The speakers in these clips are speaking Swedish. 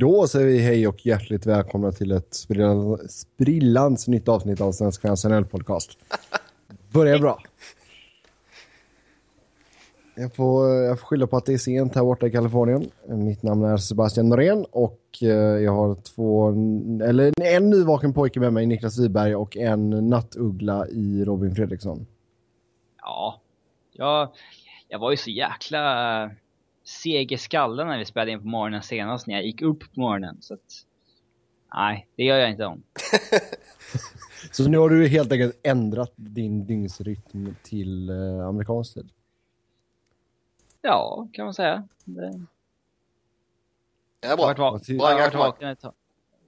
Då säger vi hej och hjärtligt välkomna till ett sprillans nytt avsnitt av Svenska SNL Podcast. Börjar bra. Jag får, jag får skylla på att det är sent här borta i Kalifornien. Mitt namn är Sebastian Norén och eh, jag har två, eller en nyvaken pojke med mig, Niklas Wiberg och en nattuggla i Robin Fredriksson. Ja, jag, jag var ju så jäkla seg i skallen när vi spelade in på morgonen senast när jag gick upp på morgonen. Så att, nej, det gör jag inte om. så nu har du helt enkelt ändrat din dygnsrytm till eh, amerikansk tid? Ja, kan man säga. Det... Det är bra. Jag har varit, bra jag har varit vaken ett tag.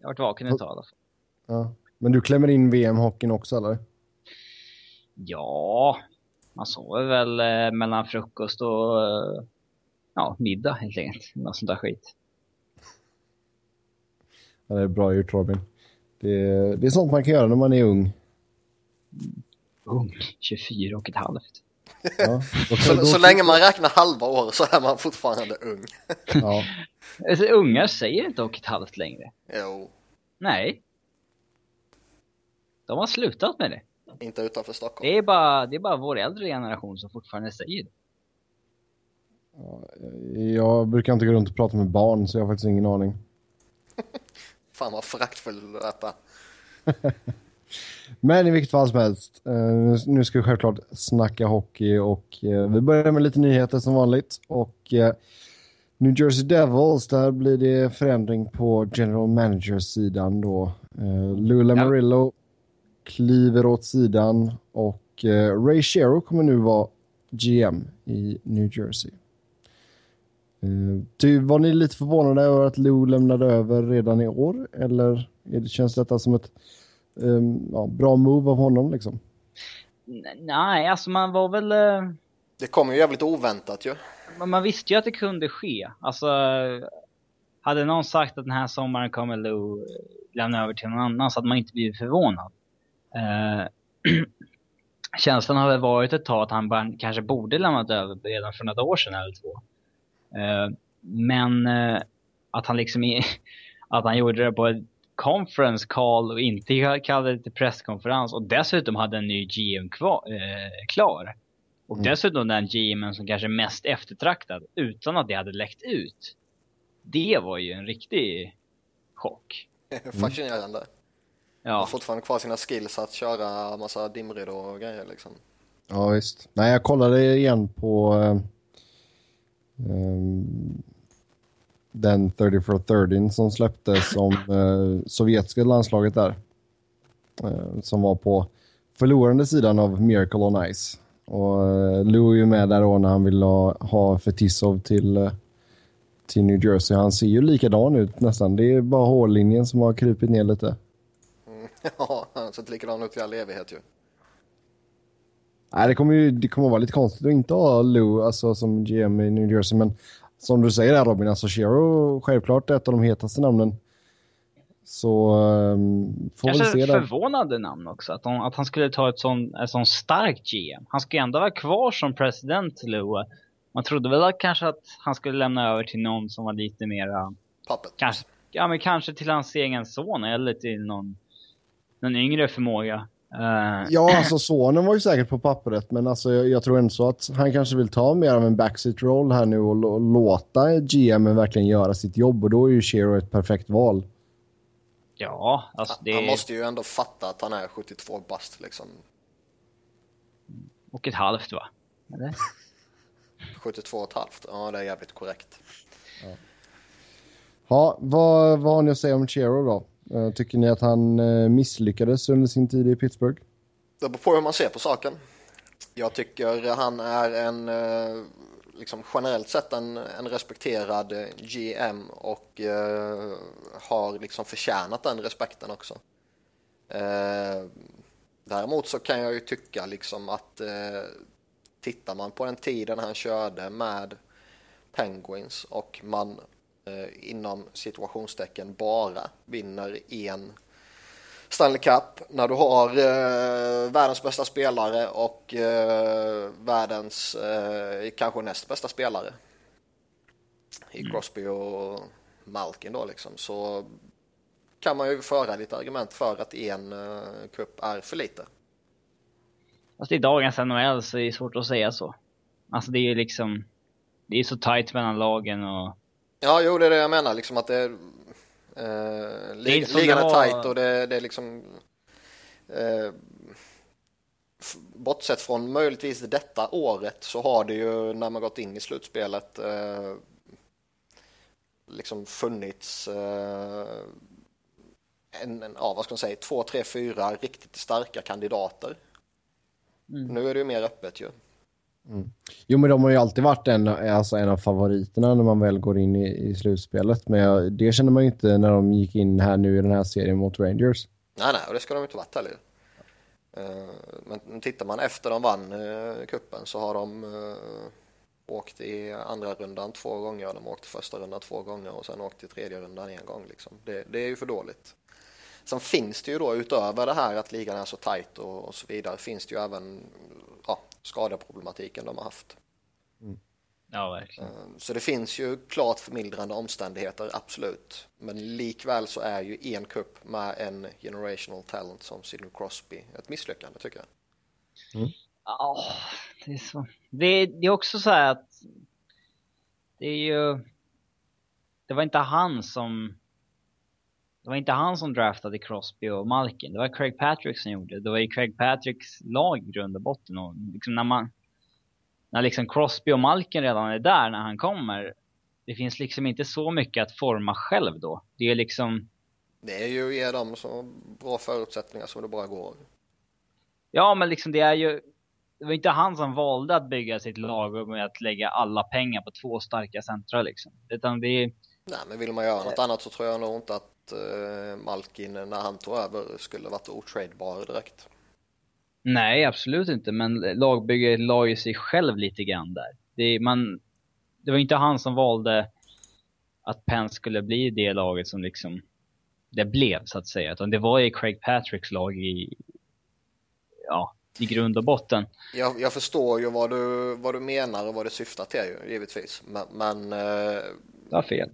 Jag har varit vaken ett tag i alla fall. Ja. Men du klämmer in VM-hockeyn också, eller? Ja, man sover väl eh, mellan frukost och eh, ja, middag helt enkelt. Något sånt där skit. Ja, det är bra gjort Robin. Det, det är sånt man kan göra när man är ung. Ung? 24 och ett halvt. Ja, så, så länge man räknar halva år så är man fortfarande ung. ja. Alltså, ungar säger inte och ett halvt längre. Jo. Nej. De har slutat med det. Inte utanför Stockholm. Det är bara, det är bara vår äldre generation som fortfarande säger det. Jag brukar inte gå runt och prata med barn så jag har faktiskt ingen aning. Fan vad föraktfull detta. Men i vilket fall som helst. Uh, nu ska vi självklart snacka hockey och uh, vi börjar med lite nyheter som vanligt. Och uh, New Jersey Devils, där blir det förändring på general manager-sidan då. Lou Lamarillo ja. kliver åt sidan och Ray Shero kommer nu vara GM i New Jersey. Du, var ni lite förvånade över att Lou lämnade över redan i år? Eller känns detta som ett um, ja, bra move av honom liksom? Nej, alltså man var väl... Uh... Det kom ju jävligt oväntat ju. Man, man visste ju att det kunde ske. Alltså, hade någon sagt att den här sommaren kommer Lou lämna över till någon annan så hade man inte blivit förvånad. Uh, känslan har väl varit ett tag att han bara, kanske borde lämnat över redan för några år sedan eller två. Uh, men uh, att han liksom att han gjorde det på ett conference call och inte kallade det till presskonferens och dessutom hade en ny GM kvar, eh, klar. Och mm. dessutom den GMen som kanske är mest eftertraktad utan att det hade läckt ut. Det var ju en riktig chock. Fascinerande. Mm. Ja. har fortfarande kvar sina skills att köra massa dimridå och grejer liksom. Ja visst. Nej jag kollade igen på um, den 30 for 30 som släpptes om eh, sovjetiska landslaget där. Eh, som var på förlorande sidan av Miracle on Ice. Och eh, Lou är ju med där då när han vill ha, ha Fetisov till, eh, till New Jersey. Han ser ju likadan ut nästan. Det är bara hårlinjen som har krupit ner lite. Mm, ja, han har sett likadan ut i all evighet ju. Nej, det kommer ju det kommer vara lite konstigt att inte ha Lou alltså, som GM i New Jersey, men som du säger där Robin, alltså Shero självklart ett av de hetaste namnen. Så um, får Kanske vi se där. förvånande namn också, att, de, att han skulle ta ett sån, ett sån stark GM. Han ju ändå vara kvar som president, Lou. Man trodde väl att kanske att han skulle lämna över till någon som var lite mera... Puppet. Kanske, ja, men kanske till hans egen son eller till någon, någon yngre förmåga. Uh... Ja, alltså sonen var ju säkert på pappret, men alltså, jag, jag tror ändå så att han kanske vill ta mer av en backseat roll här nu och, och låta GM verkligen göra sitt jobb och då är ju Shero ett perfekt val. Ja, alltså det... Han måste ju ändå fatta att han är 72 bast liksom. Och ett halvt va? Eller? 72 och ett halvt, ja det är jävligt korrekt. Ja, ja vad, vad har ni att säga om Chero då? Eh, tycker ni att han eh, misslyckades under sin tid i Pittsburgh? Det beror på hur man ser på saken. Jag tycker han är en, eh, liksom generellt sett en, en respekterad GM och uh, har liksom förtjänat den respekten också. Uh, däremot så kan jag ju tycka liksom att uh, tittar man på den tiden han körde med Penguins och man inom situationstecken bara vinner en Stanley Cup när du har eh, världens bästa spelare och eh, världens eh, kanske näst bästa spelare i mm. Crosby och Malkin då liksom så kan man ju föra lite argument för att en uh, cup är för lite. Fast i dagens NHL så är det svårt att säga så. Alltså det är ju liksom, det är så tight mellan lagen och... Ja, jo det är det jag menar liksom att det är... Uh, lig ligan är var... tight och det, det är liksom... Uh, bortsett från möjligtvis detta året så har det ju när man gått in i slutspelet uh, liksom funnits uh, en, en, ja, vad ska man säga, två, tre, fyra riktigt starka kandidater. Mm. Nu är det ju mer öppet ju. Mm. Jo, men de har ju alltid varit en, alltså en av favoriterna när man väl går in i, i slutspelet. Men det känner man ju inte när de gick in här nu i den här serien mot Rangers. Nej, nej, och det ska de inte varit heller. Uh, men tittar man efter de vann eh, uh, kuppen så har de uh, åkt i andra rundan två gånger, de åkte första rundan två gånger och sen åkt i tredje rundan en gång. Liksom. Det, det är ju för dåligt. Sen finns det ju då utöver det här att ligan är så tajt och, och, så vidare finns det ju även skadeproblematiken de har haft. Mm. Ja, verkligen. Eh, så det finns ju klart förmildrande omständigheter, absolut. Men likväl så är ju en kupp med en generational talent som Sidney Crosby ett misslyckande tycker jag. Mm. Ja, det är så. Det, det är också så här att det är ju... Det var inte han som det var inte han som draftade Crosby och Malkin. Det var Craig Patrick som gjorde det. Det var ju Craig Patricks lag i grund och botten. Och liksom när man... När liksom Crosby och Malkin redan är där när han kommer. Det finns liksom inte så mycket att forma själv då. Det är liksom... Det är ju att ge dem så bra förutsättningar som det bara går. Ja, men liksom det är ju... Det var inte han som valde att bygga sitt lag med att lägga alla pengar på två starka centra liksom. Utan det är... Nej, men vill man göra något annat så tror jag nog inte att Malkin när han tog över skulle varit otradebar direkt. Nej, absolut inte. Men lagbygget la ju sig själv lite grann där. Det, man, det var inte han som valde att Penn skulle bli det laget som liksom det blev så att säga. Utan det var ju Craig Patricks lag i, ja, i grund och botten. Jag, jag förstår ju vad du, vad du menar och vad det syftar till ju, givetvis. Men... men eh, det var fel.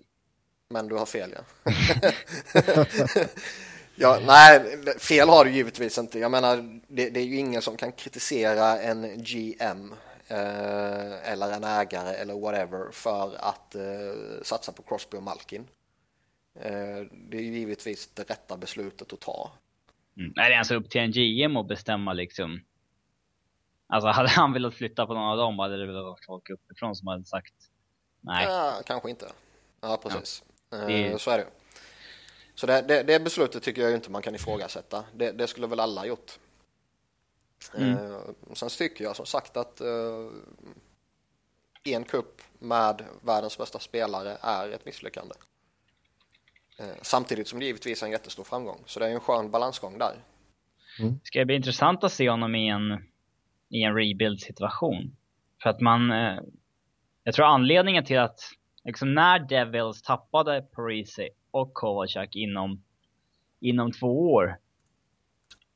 Men du har fel ja. ja. Nej, fel har du givetvis inte. Jag menar, det, det är ju ingen som kan kritisera en GM eh, eller en ägare eller whatever för att eh, satsa på Crosby och Malkin. Eh, det är ju givetvis det rätta beslutet att ta. Mm. Är det alltså upp till en GM att bestämma liksom? Alltså hade han velat flytta på någon av dem hade det väl varit folk uppifrån som hade sagt nej. Ja, kanske inte. Ja, precis. Ja. Det... Eh, så är det Så det, det, det, beslutet tycker jag inte man kan ifrågasätta. Det, det skulle väl alla gjort. Mm. Eh, sen tycker jag som sagt att uh, en kupp med världens bästa spelare är ett misslyckande. Samtidigt som det givetvis är en jättestor framgång. Så det är en skön balansgång där. Mm. Ska det bli intressant att se honom i en, i en rebuild situation. För att man, jag tror anledningen till att liksom när Devils tappade Parisi och Kovacak inom, inom två år,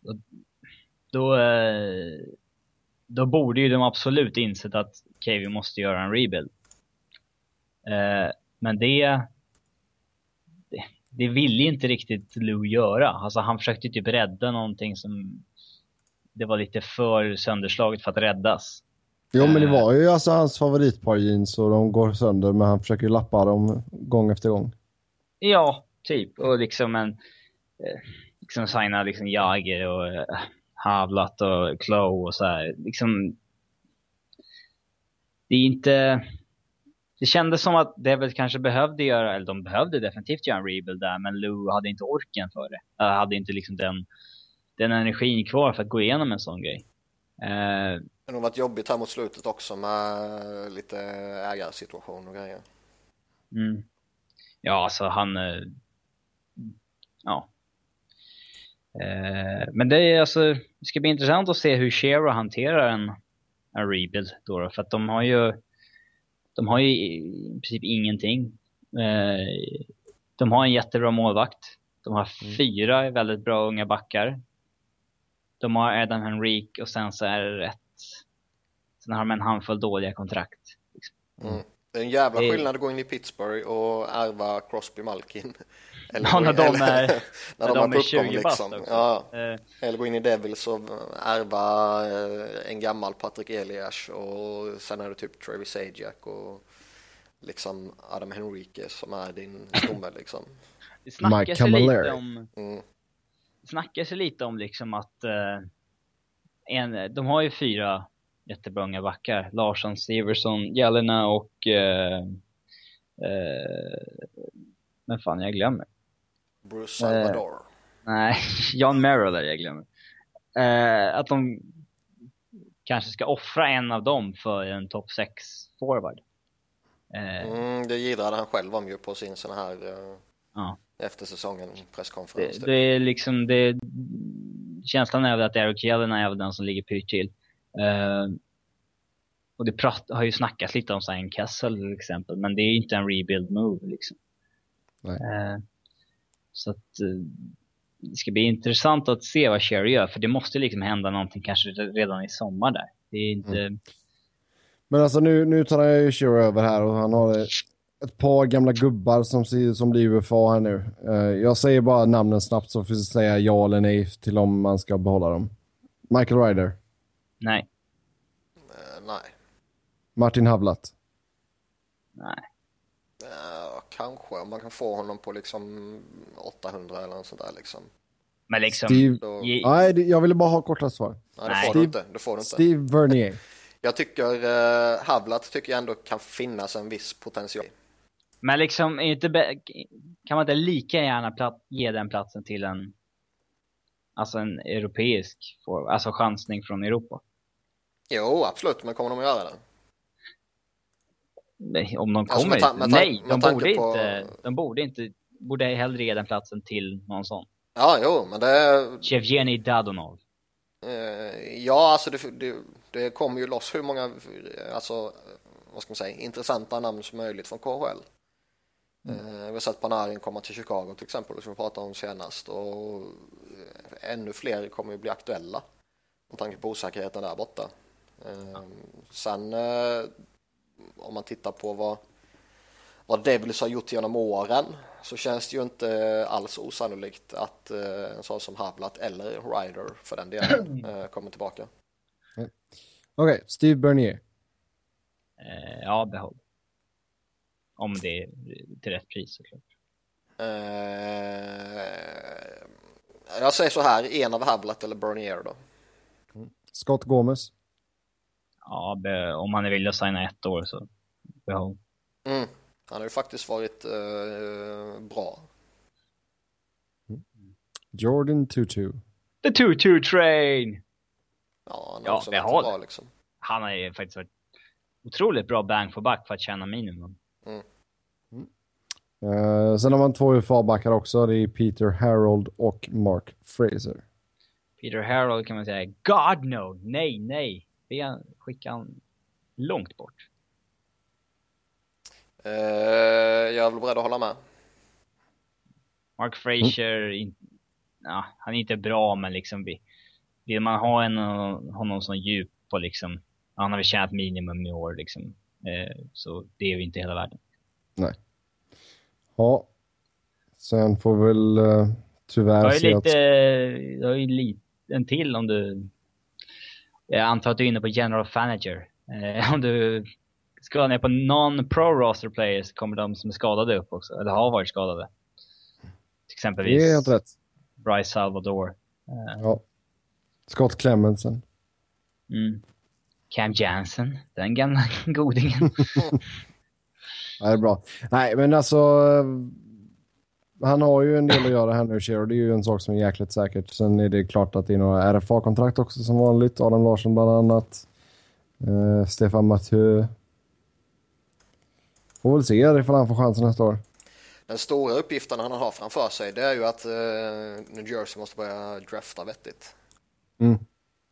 då, då, eh, då borde ju de absolut insett att okej, vi måste göra en rebuild. Eh, men det, det, det ville inte riktigt Lou göra. Alltså han försökte typ rädda någonting som det var lite för sönderslaget för att räddas. Jo, men det eh. var ju alltså hans favoritpar jeans och de går sönder, men han försöker lappa dem gång efter gång. Ja, typ. Och liksom en... Eh, liksom signa liksom Jager och eh, Havlat och Klo och så här. Liksom... Det är inte... Det kändes som att Devils kanske behövde göra, eller de behövde definitivt göra en rebuild där, men Lou hade inte orken för det. Jag hade inte liksom den, den energin kvar för att gå igenom en sån grej. Eh, det har varit jobbigt här mot slutet också med lite ägarsituation och grejer. Mm. Ja, alltså han... Eh, ja. Eh, men det är alltså, det ska bli intressant att se hur Shero hanterar en, en rebuild då, för att de har ju de har ju i princip ingenting. Eh, de har en jättebra målvakt. De har mm. fyra väldigt bra unga backar. De har Adam Henrik och sen så är det rätt Sen har de en handfull dåliga kontrakt. Liksom. Mm. Det är en jävla skillnad att gå in i Pittsburgh och ärva Crosby Malkin. Eller Ja, när de är- när när de de har är puckon 20 bast liksom. också. Ja, Eh, eller gå in i Devils och ärva eh, en gammal Patrik Elias och sen är det typ Travis Sajak och liksom Adam Henriquez som är din stomme liksom. det snackas Mike lite om, Mm. Snackas ju lite om liksom att eh, en, de har ju fyra jättebra unga backar. Larsson, Seversson, Jelena och eh, eh, men fan jag glömmer. Bruce Salvador. Nej, John Merrill är jag glömmer. Eh, att de kanske ska offra en av dem för en topp 6 forward. Eh, Mm, det jidrade han själv om ju på sin sån här eh, Ja. Efter säsongen presskonferens. det, typ. det är liksom, det, känslan är väl att Eric Jelena är den som ligger pyrt till. Eh, och det prat, har ju snackats lite om en Kessel till exempel, men det är ju inte en rebuild move liksom. Nej. Eh, så att eh, det ska bli intressant att se vad Sherry gör, för det måste liksom hända någonting kanske redan i sommar där. Det är inte, Men alltså nu, nu tar han ju Shiro över här och han har ett par gamla gubbar som, som blir UFA här nu. Eh, jag säger bara namnen snabbt så får vi säga ja eller nej till om man ska behålla dem. Michael Ryder, nej, Eh, nej. Martin Havlat, nej. Eh, kanske om man kan få honom på liksom 800 eller något sånt där liksom. Men liksom, Steve... Då, Nej, jag ville bara ha korta svar. nej, det Nej. får du inte. Det får du inte. Steve Vernier. Jag tycker eh, Havlat tycker jag ändå kan finnas en viss potential. Men liksom, inte, kan man inte lika gärna ge den platsen till en, alltså en europeisk, alltså chansning från Europa? Jo, absolut, men kommer de att göra det? Nej, Om de Alltså, kommer med inte. med ta- Nej, med de borde på- inte, de borde inte, borde hellre ge den platsen till någon sån. Ja, jo, men det... Chevgeni Dadonov. Eh, ja, alltså det, det, det kommer ju loss hur många, alltså, vad ska man säga, intressanta namn som möjligt från KHL. Eh, vi har sett Panarin komma till Chicago till exempel, som vi pratade om senast. Och eh, ännu fler kommer ju bli aktuella. Med tanke på osäkerheten där borta. Eh, sen eh, om man tittar på vad, vad Devils har gjort genom åren så känns det ju inte alls osannolikt att en sån som Havlat eller Ryder för den delen kommer tillbaka. Okej, Steve Bernier. Ja, behåll. Om det är till rätt pris såklart. Eh, jag säger så här, en av Havlat eller Bernier då. Scott Gomez. Ja, om han är villig att signa ett år så behåll. Mm. Han har ju faktiskt varit eh, bra. Jordan Tutu. The 2-2 train! Ja, han har Ja, också varit bra liksom. Han har ju faktiskt varit otroligt bra bang for buck för att tjäna minimum. Eh, sen har man två UFA-backar också. Det är Peter Harold och Mark Fraser. Peter Harold kan man säga, God no! Nej, nej! Det skickar han långt bort. Eh, jag är väl beredd att hålla med. Mark Frazier, in, ja, han är inte bra men liksom vi, vill man ha en, honom som djup och liksom, han har väl tjänat minimum i år liksom. Eh, så det är ju inte hela världen. Ja. Sen får vi väl uh, Jag tyvärr ju se lite, att... jag har ju lite, en till om du, jag antar att du är inne på general manager. Eh, om du scrollar ner på non-pro roster players kommer de som är skadade upp också, eller har varit skadade. Till exempelvis Det är helt rätt. Bryce Salvador. Eh, Ja. Scott Clemensen. Mm. Cam Jansen, den gamla godingen. Ja, det är bra. Nej, men alltså... Han har ju en del att göra här nu, Shero. Det är ju en sak som är jäkligt säkert. Sen är det klart att det är några RFA-kontrakt också som vanligt. Adam Larsson bland annat. Eh, Stefan Mathieu. Får väl se ifall han får chansen nästa år. Den stora uppgiften han har framför sig det är ju att eh, New Jersey måste börja drafta vettigt. Mm.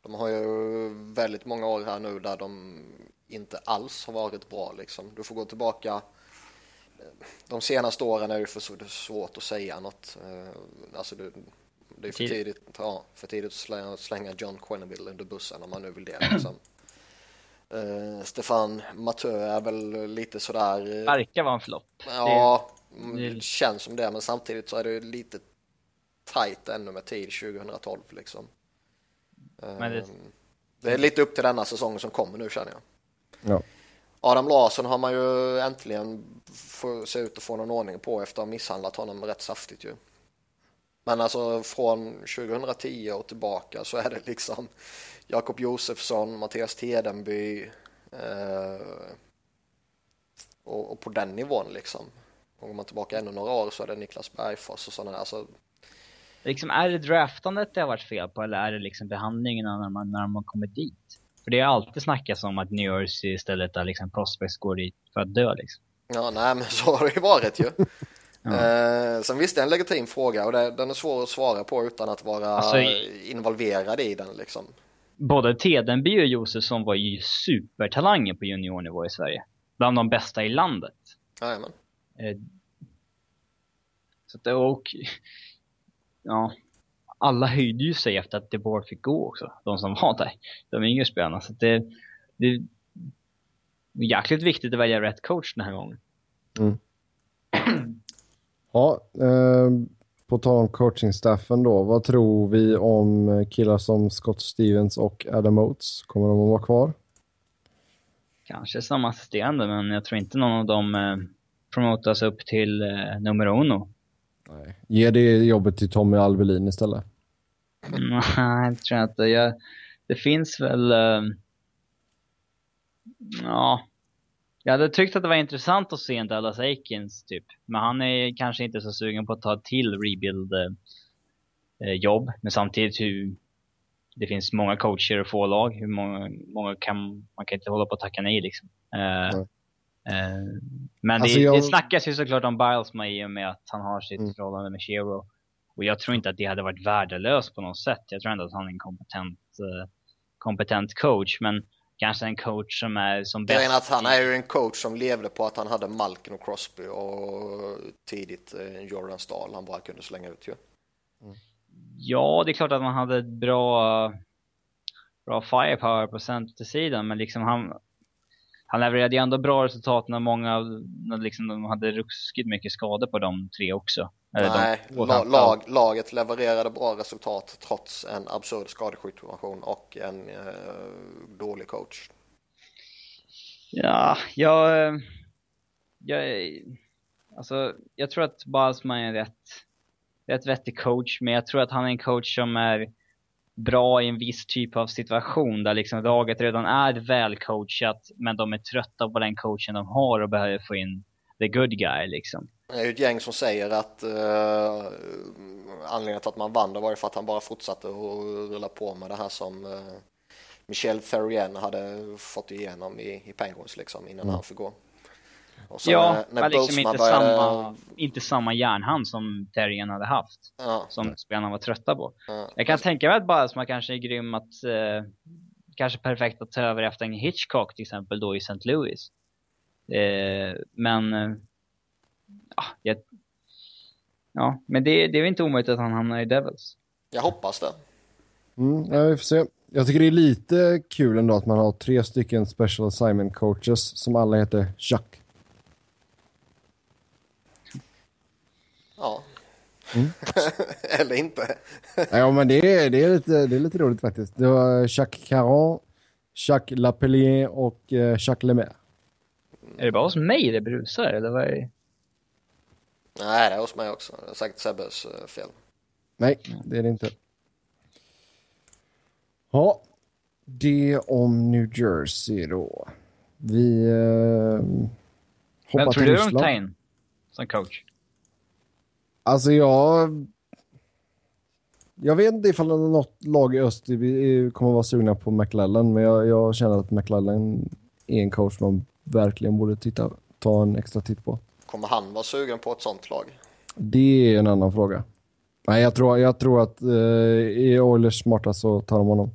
De har ju väldigt många år här nu där de inte alls har varit bra liksom. Du får gå tillbaka. De senaste åren är det för så det är svårt att säga något. Eh, Alltså det, det är för Tid- tidigt, ja, för tidigt att slänga, slänga John Quenneville under bussen om man nu vill det liksom. Uh, Stefan Mathieu är väl lite sådär... Verkar vara en flopp. Ja, det, det känns som det, men samtidigt så är det lite tight ännu med tid 2012 liksom. Men det... det är lite upp till denna säsong som kommer nu känner jag. Ja. Adam Larsson har man ju äntligen se ut att få någon ordning på efter att ha misshandlat honom rätt saftigt ju. Men alltså från 2010 och tillbaka så är det liksom Jakob Josefsson, Mattias Tedenby eh, och, och, på den nivån liksom. Och går man tillbaka ännu några år så är det Niklas Bergfors och sådana alltså. Liksom, är det draftandet det har varit fel på eller är det liksom behandlingen när man, när man kommit dit? För det har alltid snackats om att New Jersey istället där liksom prospects går dit för att dö liksom. Ja, nej men så har det ju varit ju. ja. eh, sen visst det är en legitim fråga och det, den är svår att svara på utan att vara alltså, involverad i den liksom. Både Tedenby och Josefsson var ju supertalanger på juniornivå i Sverige. Bland de bästa i landet. Jajamän. Eh, så att, och ja, alla höjde ju sig efter att DeBoer fick gå också. De som var där. De yngre spelarna. Så det, det är jäkligt viktigt att välja rätt coach den här gången. Mm. ja, eh, på tal om coachingstaffen då. Vad tror vi om killar som Scott Stevens och Adam Oates? Kommer de att vara kvar? Kanske som assisterande, men jag tror inte någon av dem eh, promotas upp till eh, nummer uno. Nej. Ge det jobbet till Tommy Albelin istället. Nej, det tror jag inte. Jag, det finns väl... Uh, ja. Jag hade tyckt att det var intressant att se en Dallas Aikens typ. Men han är kanske inte så sugen på att ta till rebuild uh, jobb. Men samtidigt hur det finns många coacher och få lag. Hur många, många kan, man kan inte hålla på att tacka nej liksom. Uh, men alltså det, jag... det snackas ju såklart om Bilesma i och med att han har sitt mm. förhållande med Shero. Och jag tror inte att det hade varit värdelöst på något sätt. Jag tror ändå att han är en kompetent, uh, kompetent coach. Men kanske en coach som är som bäst. att han är ju en coach som levde på att han hade Malkin och Crosby och tidigt uh, Jordan Stahl han bara kunde slänga ut ju. Mm. Ja, det är klart att man hade bra, bra firepower på centersidan. Men liksom han, han levererade ju ändå bra resultat när många, när liksom de hade ruskigt mycket skador på de tre också. Nej, la, lag, laget levererade bra resultat trots en absurd skadesituation och en eh, dålig coach. Ja, jag, jag, alltså, jag tror att Balsman är en rätt, rätt vettig coach, men jag tror att han är en coach som är bra i en viss typ av situation där liksom laget redan är välcoachat men de är trötta på den coachen de har och behöver få in the good guy liksom. Det är ju ett gäng som säger att uh, anledningen till att man vann det var ju för att han bara fortsatte att rulla på med det här som uh, Michel Therrien hade fått igenom i, i Penguins liksom innan mm. han fick gå. Ja, när, när liksom inte, började... samma, inte samma järnhand som Terrien hade haft. Ja. Som spelarna var trötta på. Ja. Jag kan tänka mig att Balsma kanske är grym att, eh, kanske perfekt att ta över efter en Hitchcock till exempel då i St. Louis. Eh, men, eh, ja, jag, ja, men det, det är väl inte omöjligt att han hamnar i Devils. Jag hoppas det. Mm, ja, vi får se. Jag tycker det är lite kul ändå att man har tre stycken special assignment coaches som alla heter Jacques. Ja. Mm. Eller inte. ja, men det är, det, är lite, det är lite roligt faktiskt. Det var Jacques Caron, Jacques Lapelier och uh, Jacques Lemaire. Är det bara hos mig det brusar eller vad är det? Nej, det är hos mig också. Det är säkert Sebbes uh, fel. Nej, det är det inte. Ja, det om New Jersey då. Vi uh, hoppar Vem tror du de tar in som coach? Alltså jag... Jag vet inte ifall något lag i öst kommer vara sugna på McLellan, men jag, jag känner att McLellan är en coach man verkligen borde titta, ta en extra titt på. Kommer han vara sugen på ett sånt lag? Det är en annan fråga. Nej, jag tror, jag tror att eh, är Oilers smarta så tar de honom.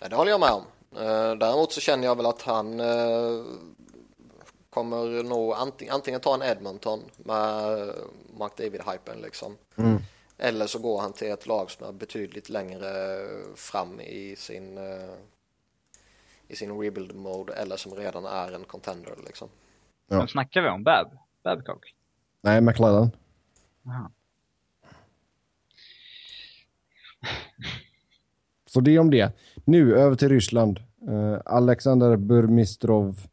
Ja, det håller jag med om. Eh, däremot så känner jag väl att han eh, kommer nog antingen, antingen ta en Edmonton med McDavid-hypen liksom. Mm. Eller så går han till ett lag som är betydligt längre fram i sin, uh, i sin rebuild mode eller som redan är en contender liksom. Ja. Vem snackar vi om? Bab? Babcock? Nej. Jaha. Så det om det. Nu över till Ryssland. Eh, Alexander Burmistrov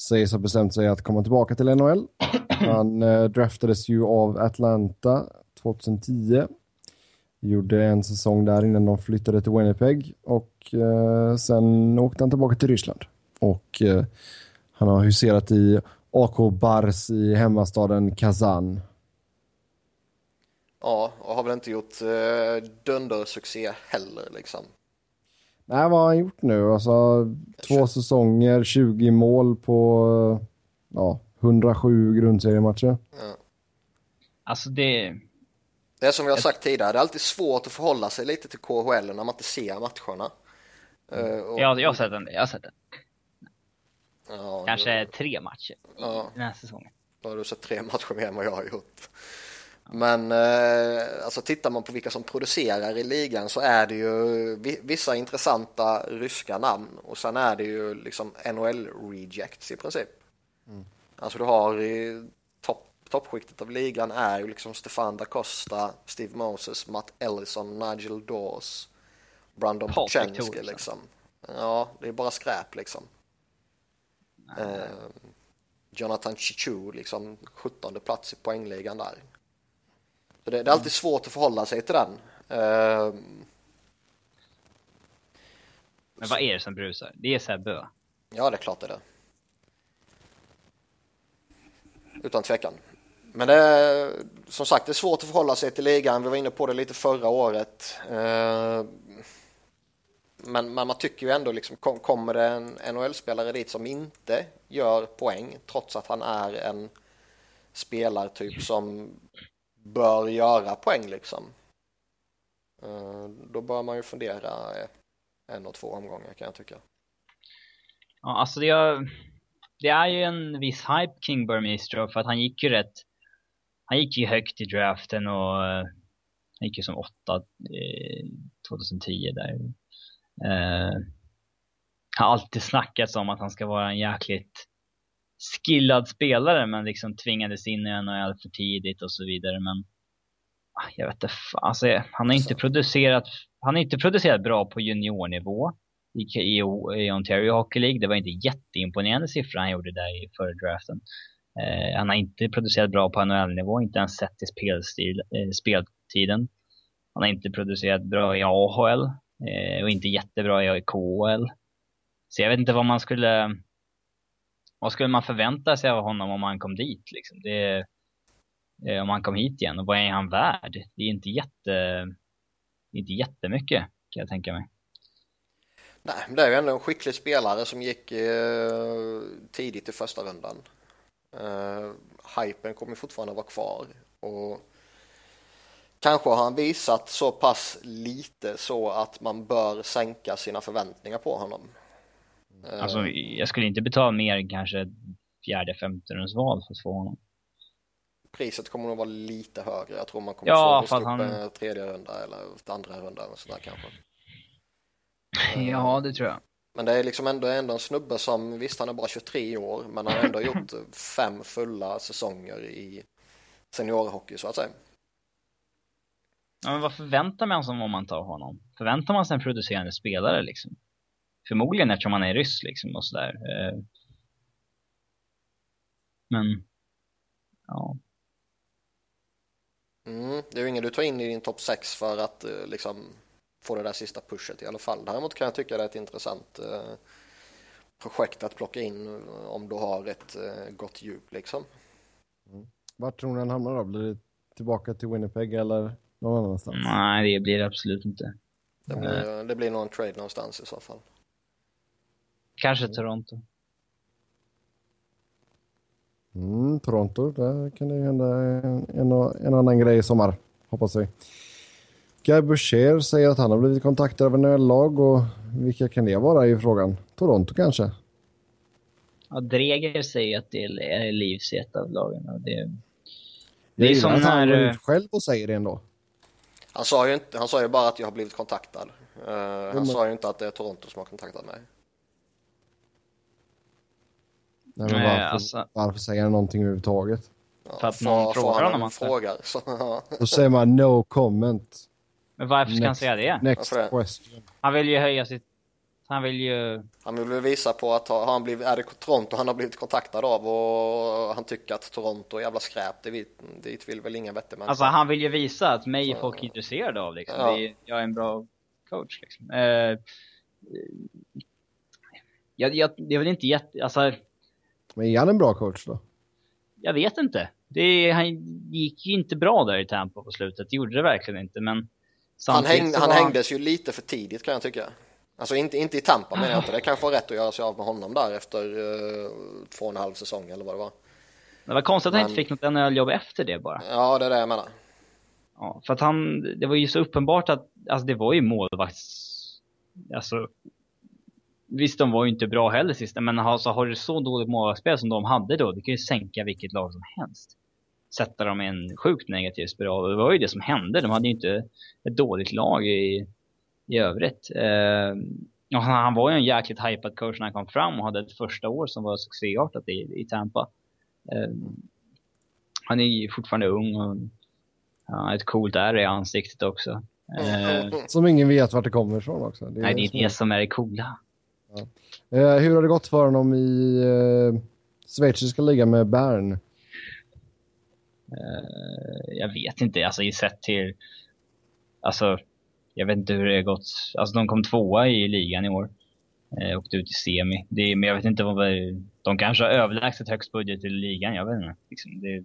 sägs ha bestämt sig att komma tillbaka till NHL. Han eh, draftades ju av Atlanta 2010. Gjorde en säsong där innan de flyttade till Winnipeg och eh, sen åkte han tillbaka till Ryssland. Och eh, han har huserat i AK Bars i hemmastaden Kazan. Ja, och har väl inte gjort eh, dundersuccé heller liksom. Nej, vad har han gjort nu? Alltså, två säsonger, 20 mål på ja, 107 grundseriematcher. Ja. Alltså det... Det är som jag har sagt tidigare, det är alltid svårt att förhålla sig lite till KHL när man inte ser matcherna. Eh, och- Jag, jag har sett den, jag har sett den. ja, Kanske tre matcher Ja. den här säsongen. Då har du sett tre matcher mer än vad jag har gjort. Men eh, alltså tittar man på vilka som producerar i ligan så är det ju vi- vissa intressanta ryska namn och sen är det ju liksom NHL rejects i princip. Alltså du har i topp, toppskiktet av ligan är ju liksom Stefan da Costa, Steve Moses, Matt Ellison, Nigel Dawes, Brandon Pochenski liksom. Ja, det är bara skräp liksom. Eh, Jonathan Chichu, liksom 17 plats i poängligan där. Så det, det är alltid svårt att förhålla sig till den. Eh, Men vad är det som brusar? Det är Sebbe va? ja, det är klart det är det. Utan tvekan. Men det är, som sagt, det är svårt att förhålla sig till ligan. Vi var inne på det lite förra året. Eh, men, man tycker ju ändå liksom, kom, kommer det en NHL-spelare dit som inte gör poäng trots att han är en spelartyp som bör göra poäng liksom. Eh, då bör man ju fundera en och två omgångar kan jag tycka. Ja, alltså det är, det är ju en viss hype kring Burmistro för att han gick ju rätt, han gick ju högt i draften och eh, han gick ju som åtta eh, 2010 där. Uh, har alltid snackats om att han ska vara en jäkligt skillad spelare men liksom tvingades in i NHL för tidigt och så vidare men ah, jag vet inte, alltså, han har inte Alltså. producerat, han har inte producerat bra på juniornivå i, i, i Ontario Hockey League. Det var inte jätteimponerande siffror han gjorde där i förra draften. Eh, han har inte producerat bra på NHL-nivå, inte ens sett till spelstil, eh, speltiden. Han har inte producerat bra i AHL eh, och inte jättebra i KHL. Så jag vet inte vad man skulle vad skulle man förvänta sig av honom om han kom dit liksom? Det, eh, om han kom hit igen och vad är han värd? Det är inte jätte inte jättemycket kan jag tänka mig. Nej, men det är ju ändå en skicklig spelare som gick eh, tidigt i första rundan. Eh, hypen kommer fortfarande vara kvar och kanske har han visat så pass lite så att man bör sänka sina förväntningar på honom. Eh, Alltså, jag skulle inte betala mer än kanske fjärde, femte rundsval för att få honom. priset kommer nog vara lite högre. Jag tror man kommer Ja, få upp han- en tredje runda eller andra runda och sådär kanske. Ja, det tror jag. Men det är liksom ändå, ändå en snubbe som, visst han är bara 23 år, men han har ändå gjort fem fulla säsonger i seniorhockey så att säga. Ja, men vad förväntar man sig om man tar honom? Förväntar man sig en producerande spelare liksom? Förmodligen eftersom han är ryss liksom och sådär. Eh, Men, ja. Mm, det är ju ingen du tar in i din topp 6 för att eh, liksom få det där sista pushet i alla fall. Däremot kan jag tycka det är ett intressant eh, projekt att plocka in om du har ett eh, gott djup liksom. Vart tror ni han hamnar då? Blir det tillbaka till Winnipeg eller någon annanstans? Nej, det blir det absolut inte. Det blir, det blir någon trade någonstans i så fall. Kanske Toronto. Mm, Toronto, där kan det ju hända en, en, en annan grej i sommar, hoppas vi. Guy Boucher säger att han har blivit kontaktad av en lag och vilka kan det vara i frågan? Toronto kanske? Ja, Dreger säger att det är Livs i ett av lagen. och Det, det är som att han när... går eh, ut själv och säger det ändå. Han sa ju, inte, han sa ju bara att jag har blivit kontaktad. Eh, han men- sa ju inte att det är Toronto som har kontaktat mig. Nej, men varför, alltså- varför säger han någonting överhuvudtaget? Ja, För att får- någon frågar honom alltså. Frågar, så, ja. Då säger man no comment. Men varför ska han Next. säga det? Next det? question. Han vill ju höja sitt... Han vill ju... Han vill visa på att har han blivit, är det Toronto han har blivit kontaktad av och han tycker att Toronto är jävla skräp. Det vet, dit vill väl ingen vettig människa. Alltså han vill ju visa att mig är folk intresserade av liksom. Ja. Är, jag är en bra coach liksom. Eh, jag, jag, det är väl inte jätte... Alltså, Men är han en bra coach då? jag vet inte. Det, han gick ju inte bra där i Tampa på slutet. Det gjorde det verkligen inte, men... han, häng, han var hängdes ju lite för tidigt kan jag tycka. Alltså inte, inte i Tampa menar jag inte. Det kanske var rätt att göra sig av med honom där efter uh, två och en halv säsong eller vad det var. Det var konstigt att han Men- inte fick något NHL-jobb efter det bara. Ja, det är det jag menar. Ja, för att han, det var ju så uppenbart att, alltså det var ju målvakts, alltså Visst, de var ju inte bra heller sist, men alltså, har du så dåligt målvaktsspel som de hade då, det kan ju sänka vilket lag som helst. Sätta dem i en sjukt negativ spiral. Det var ju det som hände. De hade ju inte ett dåligt lag i, i övrigt. Eh, och han, han var ju en jäkligt hypad coach när han kom fram och hade ett första år som var succéartat i, i Tampa. Eh, han är ju fortfarande ung och ja, ett coolt ärr i ansiktet också. Eh, Som ingen vet vart det kommer ifrån också. Det är nej, det är det som är det coola. Eh, hur har det gått för honom i eh, schweiziska ligan med Bern? Eh, jag vet inte, alltså i sett till... Alltså, jag vet inte hur det har gått. Alltså de kom tvåa i ligan i år. Eh, åkte ut i semi. Det, är- men jag vet inte vad... De kanske har överlägset högst budget i ligan, jag vet inte. Liksom, det är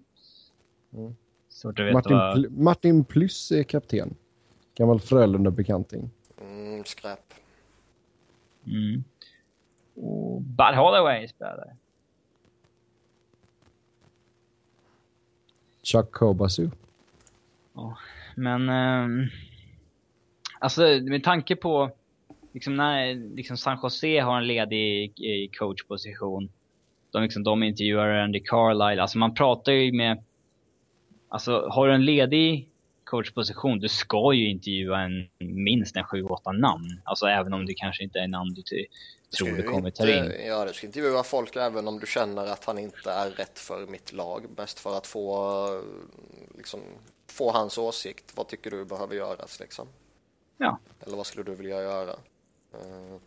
Mm. svårt att veta Martin, vad... Pl- Martin Plus är kapten. Gammal Frölunda-bekanting. Mm, skräp. Mm. Och Bud Holloway spelar. Chuck Kobasu. Men ehm, alltså med tanke på liksom när liksom San Jose har en ledig i coachposition. De, liksom, de intervjuar Andy Carlisle. Alltså man pratar ju med... Alltså har du en ledig coachposition, du ska ju intervjua en, minst en 7-8 namn. Alltså även om det kanske inte är namn du tror ju kommer ta in. Ja, du ska intervjua folk även om du känner att han inte är rätt för mitt lag. Mest för att få, liksom, få hans åsikt. Vad tycker du behöver göras liksom? Ja. Eller vad skulle du vilja göra? Eh,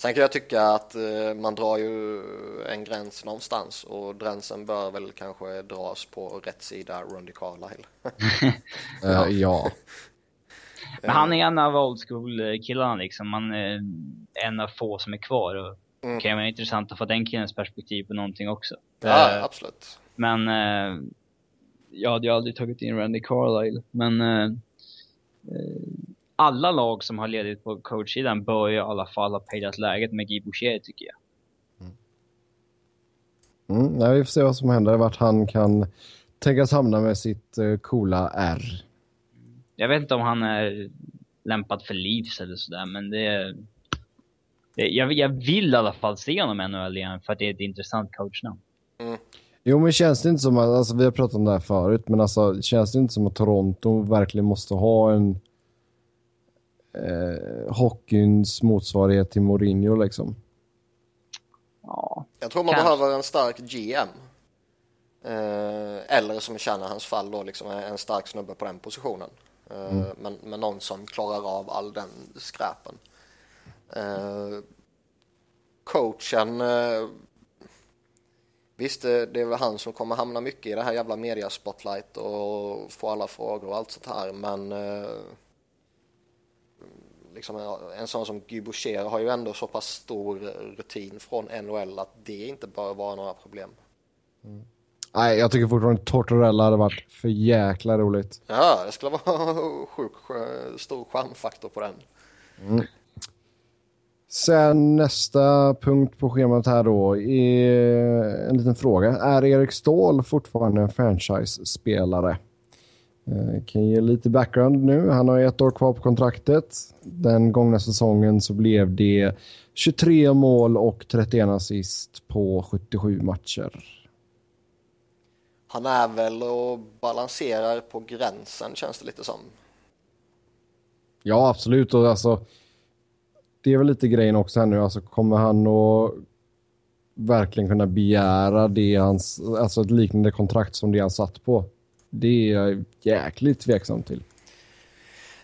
Sen kan jag tycka att eh, man drar ju en gräns någonstans och gränsen bör väl kanske dras på rätt sida Rondy Carlisle. Eh, ja. Men han är en av old school killarna liksom. Man är en av få som är kvar. Och Mm. Det kan vara intressant att få den killens perspektiv på någonting också. Ja, Eh, absolut. Men eh, jag hade ju aldrig tagit in Randy Carlisle. Men eh, eh, alla lag som har ledigt på coachsidan bör ju i alla fall ha pejlat läget med Guy Boucher tycker jag. Mm, nej, vi får se vad som händer. Vart han kan tänkas hamna med sitt eh, coola R. Jag vet inte om han är lämpad för Leafs eller sådär, men det... det jag, jag vill i alla fall se honom i NHL igen för att det är ett intressant coachnamn. Jo, men känns det inte som att, alltså vi har pratat om det här förut, men alltså känns det inte som att Toronto verkligen måste ha en eh, hockeyns motsvarighet till Mourinho liksom? Ja, Jag tror man Kanske. behöver en stark GM. Eh, eller som i Shanahans fall då liksom en stark snubbe på den positionen. Eh, men, men någon som klarar av all den skräpen. Eh, coachen, eh, visst det, är väl han som kommer hamna mycket i det här jävla media spotlight och få alla frågor och allt sånt här men liksom en, en sån som Guy Boucher har ju ändå så pass stor rutin från NHL att det inte bör vara några problem. Nej, jag tycker fortfarande Tortorella hade varit för jäkla roligt. Ja, det skulle vara sjuk stor charmfaktor på den. Sen nästa punkt på schemat här då är en liten fråga. Är Erik Ståhl fortfarande en franchise-spelare? Eh, Kan ge lite background nu. Han har ett år kvar på kontraktet. Den gångna säsongen så blev det 23 mål och 31 assist på 77 matcher. Han är väl och balanserar på gränsen känns det lite som. Ja, absolut. Och alltså, det är väl lite grejen också här nu. Alltså, kommer han att verkligen kunna begära det hans, alltså ett liknande kontrakt som det han satt på. Det är jag jäkligt tveksam till.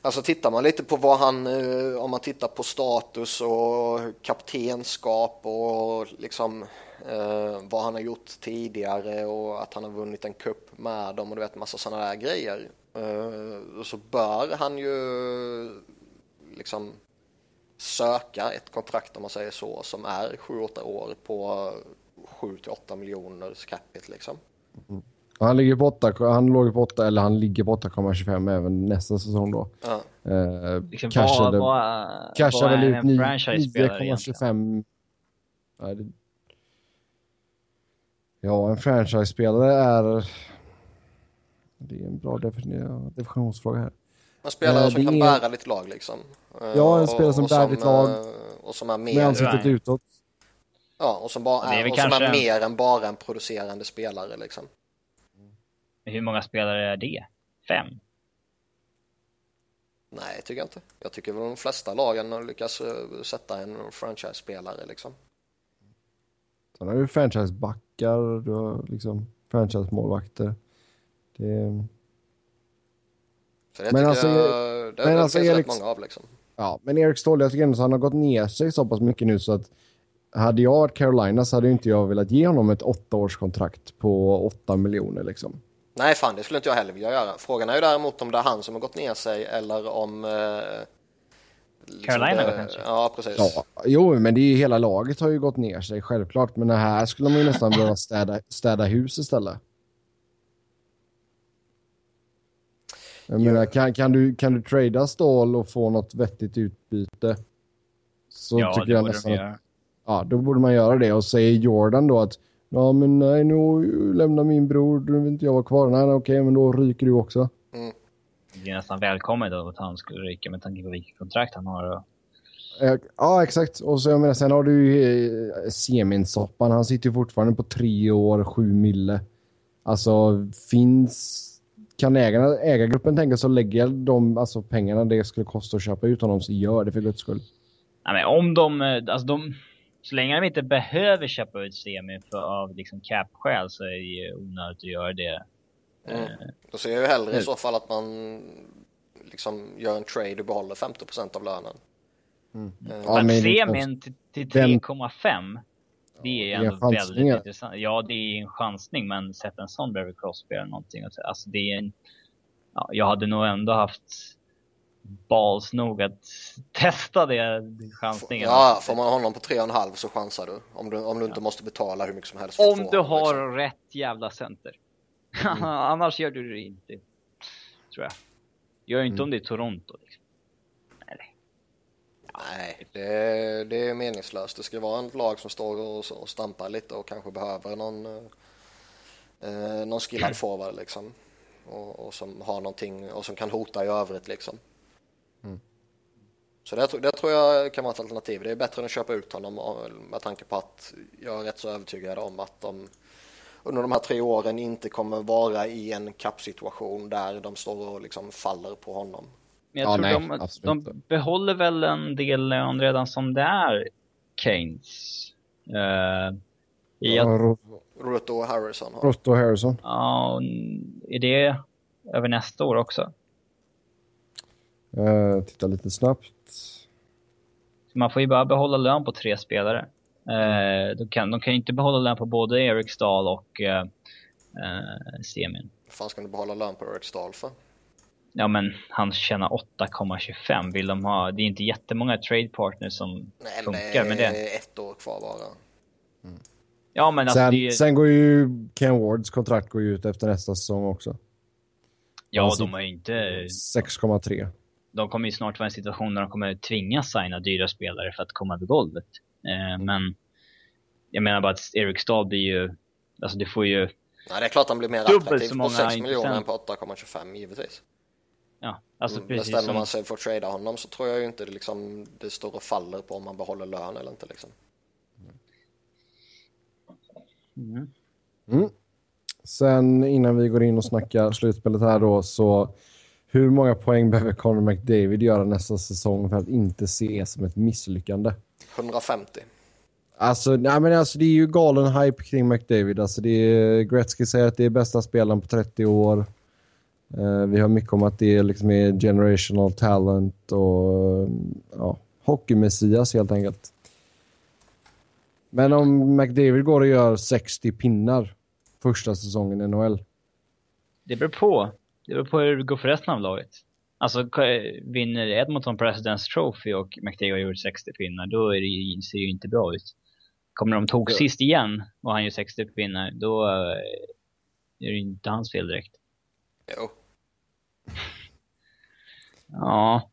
Alltså tittar man lite på vad han, eh, om man tittar på status och kaptenskap och liksom eh, vad han har gjort tidigare och att han har vunnit en cup med dem och du vet massa sådana där grejer. Eh, så bör han ju liksom söka ett kontrakt om man säger så som är 7-8 år på 7-8 miljoner capita liksom. Mm. Han ligger på 8, han låg på 8 eller han ligger på 8,25 även nästa säsong då. Ja. Eh, Liksom, cashade, vad, vad, cashade vad väl ut en franchise-spelare egentligen? 9,25. Ja, det... ja, en franchise-spelare är... Det är en bra defini- definitionsfråga här. En spelare Eh, som kan är- bära ditt lag liksom. Eh, Ja, en och- spelare som bär ditt lag. eh, Och som är Med mer, ansiktet Nej. utåt. ja, och som, bara är och som är mer än bara en producerande spelare liksom. Hur många spelare är det? Fem? Nej, tycker jag inte. Jag tycker väl de flesta lagen har lyckats eh, sätta en franchise-spelare liksom. Sen har du franchise-backar, du har liksom franchise-målvakter. Det... Det Men alltså, jag, det, men alltså, Eriks- många av liksom. Ja, men Erik Ståhl, jag tycker ändå att han har gått ner sig så pass mycket nu så att hade jag varit Carolina så hade inte jag velat ge honom ett åttaårskontrakt på åtta miljoner liksom. Nej, fan det skulle inte jag heller vilja göra. Frågan är ju däremot om det är han som har gått ner sig eller om... Eh, liksom Carolina det- gått ner sig? Ja, precis. Ja, jo, men det är ju hela laget har ju gått ner sig självklart, men det här skulle man ju nästan behöva städa, städa hus istället. Jag menar, kan, kan, du, kan du trada Ståhl och få något vettigt utbyte? Så ja, tycker det jag borde nästan. Ja, då borde man göra det. Och säger Jordan då att ja, men nej, nu lämnar min bror, nu vill inte jag vara kvar. Nej, nej, okej, men då ryker du också. Det är nästan välkommet då att han skulle ryka med tanke på vilket kontrakt han har. Och... Eh, Ja, exakt. Och så jag menar, sen har du ju eh, Seminsoppan. Han sitter ju fortfarande på tre år, sju mille. Alltså, finns... Kan ägarna, ägargruppen tänka sig att lägga de alltså, pengarna det skulle kosta att köpa ut honom så gör det för guds skull. Nej, men om de, eh, alltså de, så länge de inte behöver köpa ut Semi för, av liksom cap-skäl så är det ju onödigt att göra det. Mm. Då ser jag ju hellre i så fall att man liksom gör en trade och behåller 50% av lönen. Mm. Eh, Ja, men Semin till, till Den- 3,5 det är det är ändå en chansning, väldigt intressant. Ja, det är en chansning, men sätt en sån bredvid Crosby eller någonting. Alltså, det är en, ja, jag hade nog ändå haft balls nog att testa det, chansningen. Ja, får man honom på 3,5 så chansar du. Om du, om du inte måste betala hur mycket som helst. Om du honom, har liksom. rätt jävla center. Mm. Annars gör du det inte. Tror jag. Gör inte Mm. om det är Toronto. Liksom. Nej. Nej, det, det är meningslöst. Det ska vara ett lag som står och, och stampar lite och kanske behöver någon, eh, eh, någon skillad forward liksom. Och, och som har någonting och som kan hota i övrigt liksom. Så det, det tror jag kan vara ett alternativ. Det är bättre än att köpa ut honom med tanke på att jag är rätt så övertygad om att de under de här tre åren inte kommer vara i en kappsituation där de står och liksom faller på honom. Men jag Ja, tror nej, de, de behåller väl en del lön redan som det är, Keynes. Uh, i att, Ja, Harrison har. Och Harrison. ja, är det över nästa år också? Uh, titta lite snabbt. Man får ju bara behålla lön på tre spelare. Uh, de, kan, de kan ju inte behålla lön på både Eric Stahl och uh, uh, Semin. Vad fan ska du behålla lön på Eric Stahl för? Ja men han tjänar 8,25. Vill de ha, det är inte jättemånga trade partners som Nej, men funkar det med är det. ett år kvar bara. Ja men alltså Sen, det är, sen går ju Ken Wards kontrakt går ju ut efter nästa säsong också. ja alltså- de har ju inte, 6,3. De kommer ju snart vara i en situation där de kommer tvingas signa dyra spelare för att komma över golvet. Eh, men jag menar bara att Eric Stahl blir ju, alltså du får ju, Nej, det är klart han blir mer attraktiv på många 6 miljoner än på 8,25 givetvis. ja, alltså Mm, precis Bestämmer som, man sig för att trada honom så tror jag ju inte det, liksom, det står och faller på om man behåller lön eller inte. Liksom. Mm. Mm. Sen innan vi går in och snackar slutspelet här då så hur många poäng behöver Conor McDavid göra nästa säsong för att inte se som ett misslyckande? 150. Alltså, nej, men alltså, det är ju galen hype kring McDavid. Alltså, det är, Gretzky säger att det är bästa spelaren på 30 år. Uh, vi har mycket om att det liksom är generational talent och ja, hockeymessias helt enkelt. Men om McDavid går och gör 60 pinnar första säsongen i NHL? Det beror på. Det beror på hur det går för resten av laget. Alltså vinner Edmonton President's Trophy och McDavid har gjort 60 pinnar, då är det, ser det ju inte bra ut. Kommer de tog sist igen och han gör 60 pinnar, då eh, är det inte hans fel direkt. Jo. ja.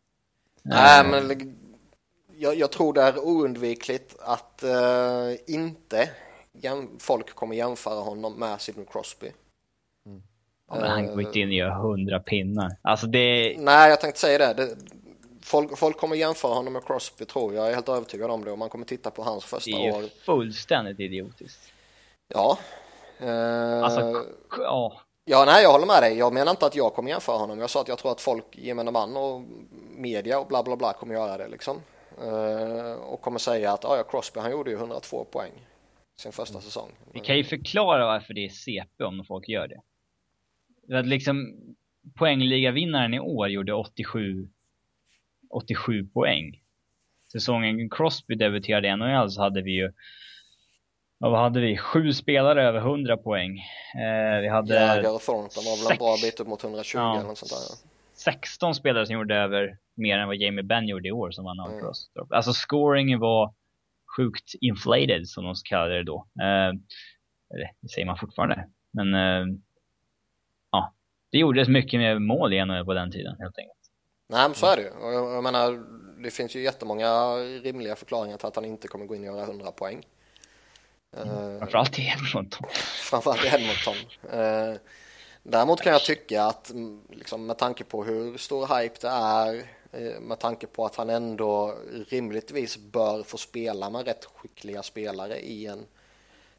Nej, men jag, jag, tror det är oundvikligt att uh, inte folk kommer jämföra honom med Sidney Crosby. Mm. Ja, men han går inte in och gör hundra pinnar. Alltså det... Nej, jag tänkte säga det. det folk, folk kommer jämföra honom med Crosby tror jag. Jag är helt övertygad om det. Och man kommer titta på hans första år. Det är ju år. fullständigt idiotiskt. Ja. Alltså, ja. Ja, nej, jag håller med dig. Jag menar inte att jag kommer jämföra honom. Jag sa att jag tror att folk, gemene man och media och bla bla bla kommer göra det liksom. Uh, och kommer säga att ah, ja, Crosby han gjorde ju 102 poäng sin första säsong. Vi kan ju förklara varför det är CP om folk gör det. Att liksom poängligavinnaren i år gjorde 87 87 poäng. Säsongen Crosby debuterade i NHL så hade vi ju vad hade vi? Sju spelare över 100 poäng. Eh, vi hade... Jäger och Thornton var väl en bra bit upp mot 120 ja, eller något sånt där. 16 spelare som gjorde över mer än vad Jamie Benn gjorde i år som vann Outcross. Mm. Alltså scoringen var sjukt inflated som de kallade det då. Eh, det säger man fortfarande. Men eh, ja, det gjordes mycket mer mål igen på den tiden helt enkelt. Nej men så är det ju. Jag, menar, det finns ju jättemånga rimliga förklaringar till att han inte kommer gå in och göra 100 poäng. Mm. Framförallt i Edmonton. Framförallt i Edmonton. Uh, däremot kan jag tycka att liksom, med tanke på hur stor hype det är Eh, med tanke på att han ändå rimligtvis bör få spela med rätt skickliga spelare i en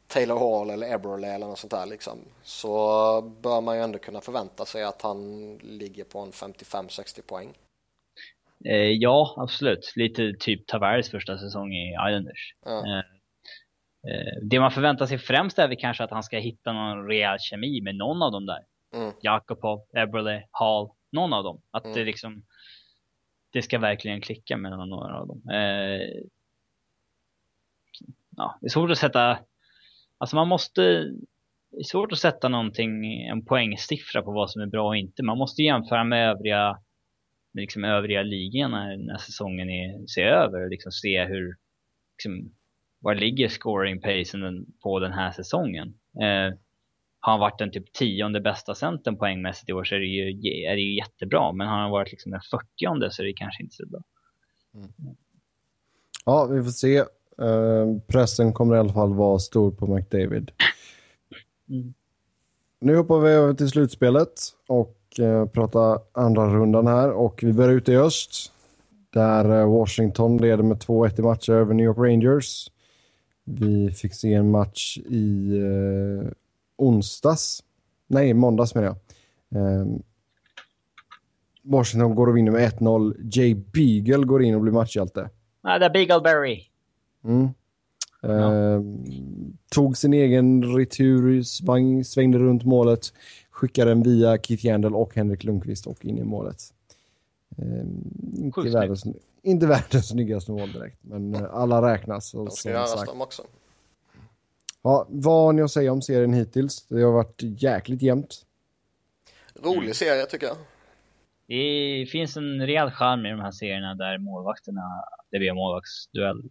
Taylor Hall eller Eberle eller något sånt där liksom. Så bör man ju ändå kunna förvänta sig att han ligger på en 55-60 poäng. Eh, ja, absolut. Lite typ Tavares första säsong i Islanders. Ja. Eh, eh, det man förväntar sig främst är väl kanske att han ska hitta någon rejäl kemi med någon av dem där. Mm. Jakobov, Eberle, Hall, någon av dem. Att mm. det liksom det ska verkligen klicka mellan några av dem. Eh, ja, det är svårt att sätta, alltså man måste, det är svårt att sätta någonting, en poängsiffra på vad som är bra och inte. Man måste jämföra med övriga, med liksom övriga ligan när, när säsongen är, ser över och liksom se hur, liksom, var ligger scoring pacen på den här säsongen. Eh, har han varit den typ tionde bästa centern poängmässigt i år så är det ju, är det ju jättebra. Men har han varit liksom den fyrtionde så är det kanske inte så bra. Mm. Ja, vi får se. Uh, pressen kommer i alla fall vara stor på McDavid. Mm. Nu hoppar vi över till slutspelet och uh, pratar andra rundan här. Och vi börjar ute i öst. Där uh, Washington leder med 2-1 i matcher över New York Rangers. Vi fick se en match i onsdags. Nej, måndags menar jag. Um, Washington går och vinner med 1-0. Jay Beagle går in och blir matchhjälte. Ja, det är Beagleberry. Mm. Ja. Uh, tog sin egen retur, svang, svängde runt målet, skickade den via Keith Yandel och Henrik Lundqvist och in i målet. Uh, inte, världens, inte världens snyggaste mål direkt, men uh, alla räknas. De ska göras de också. Ja, vad har ni att säga om serien hittills? Det har varit jäkligt jämnt. Rolig serie tycker jag. Det finns en rejäl charm i de här serierna där målvakterna, det blir målvaktsduell.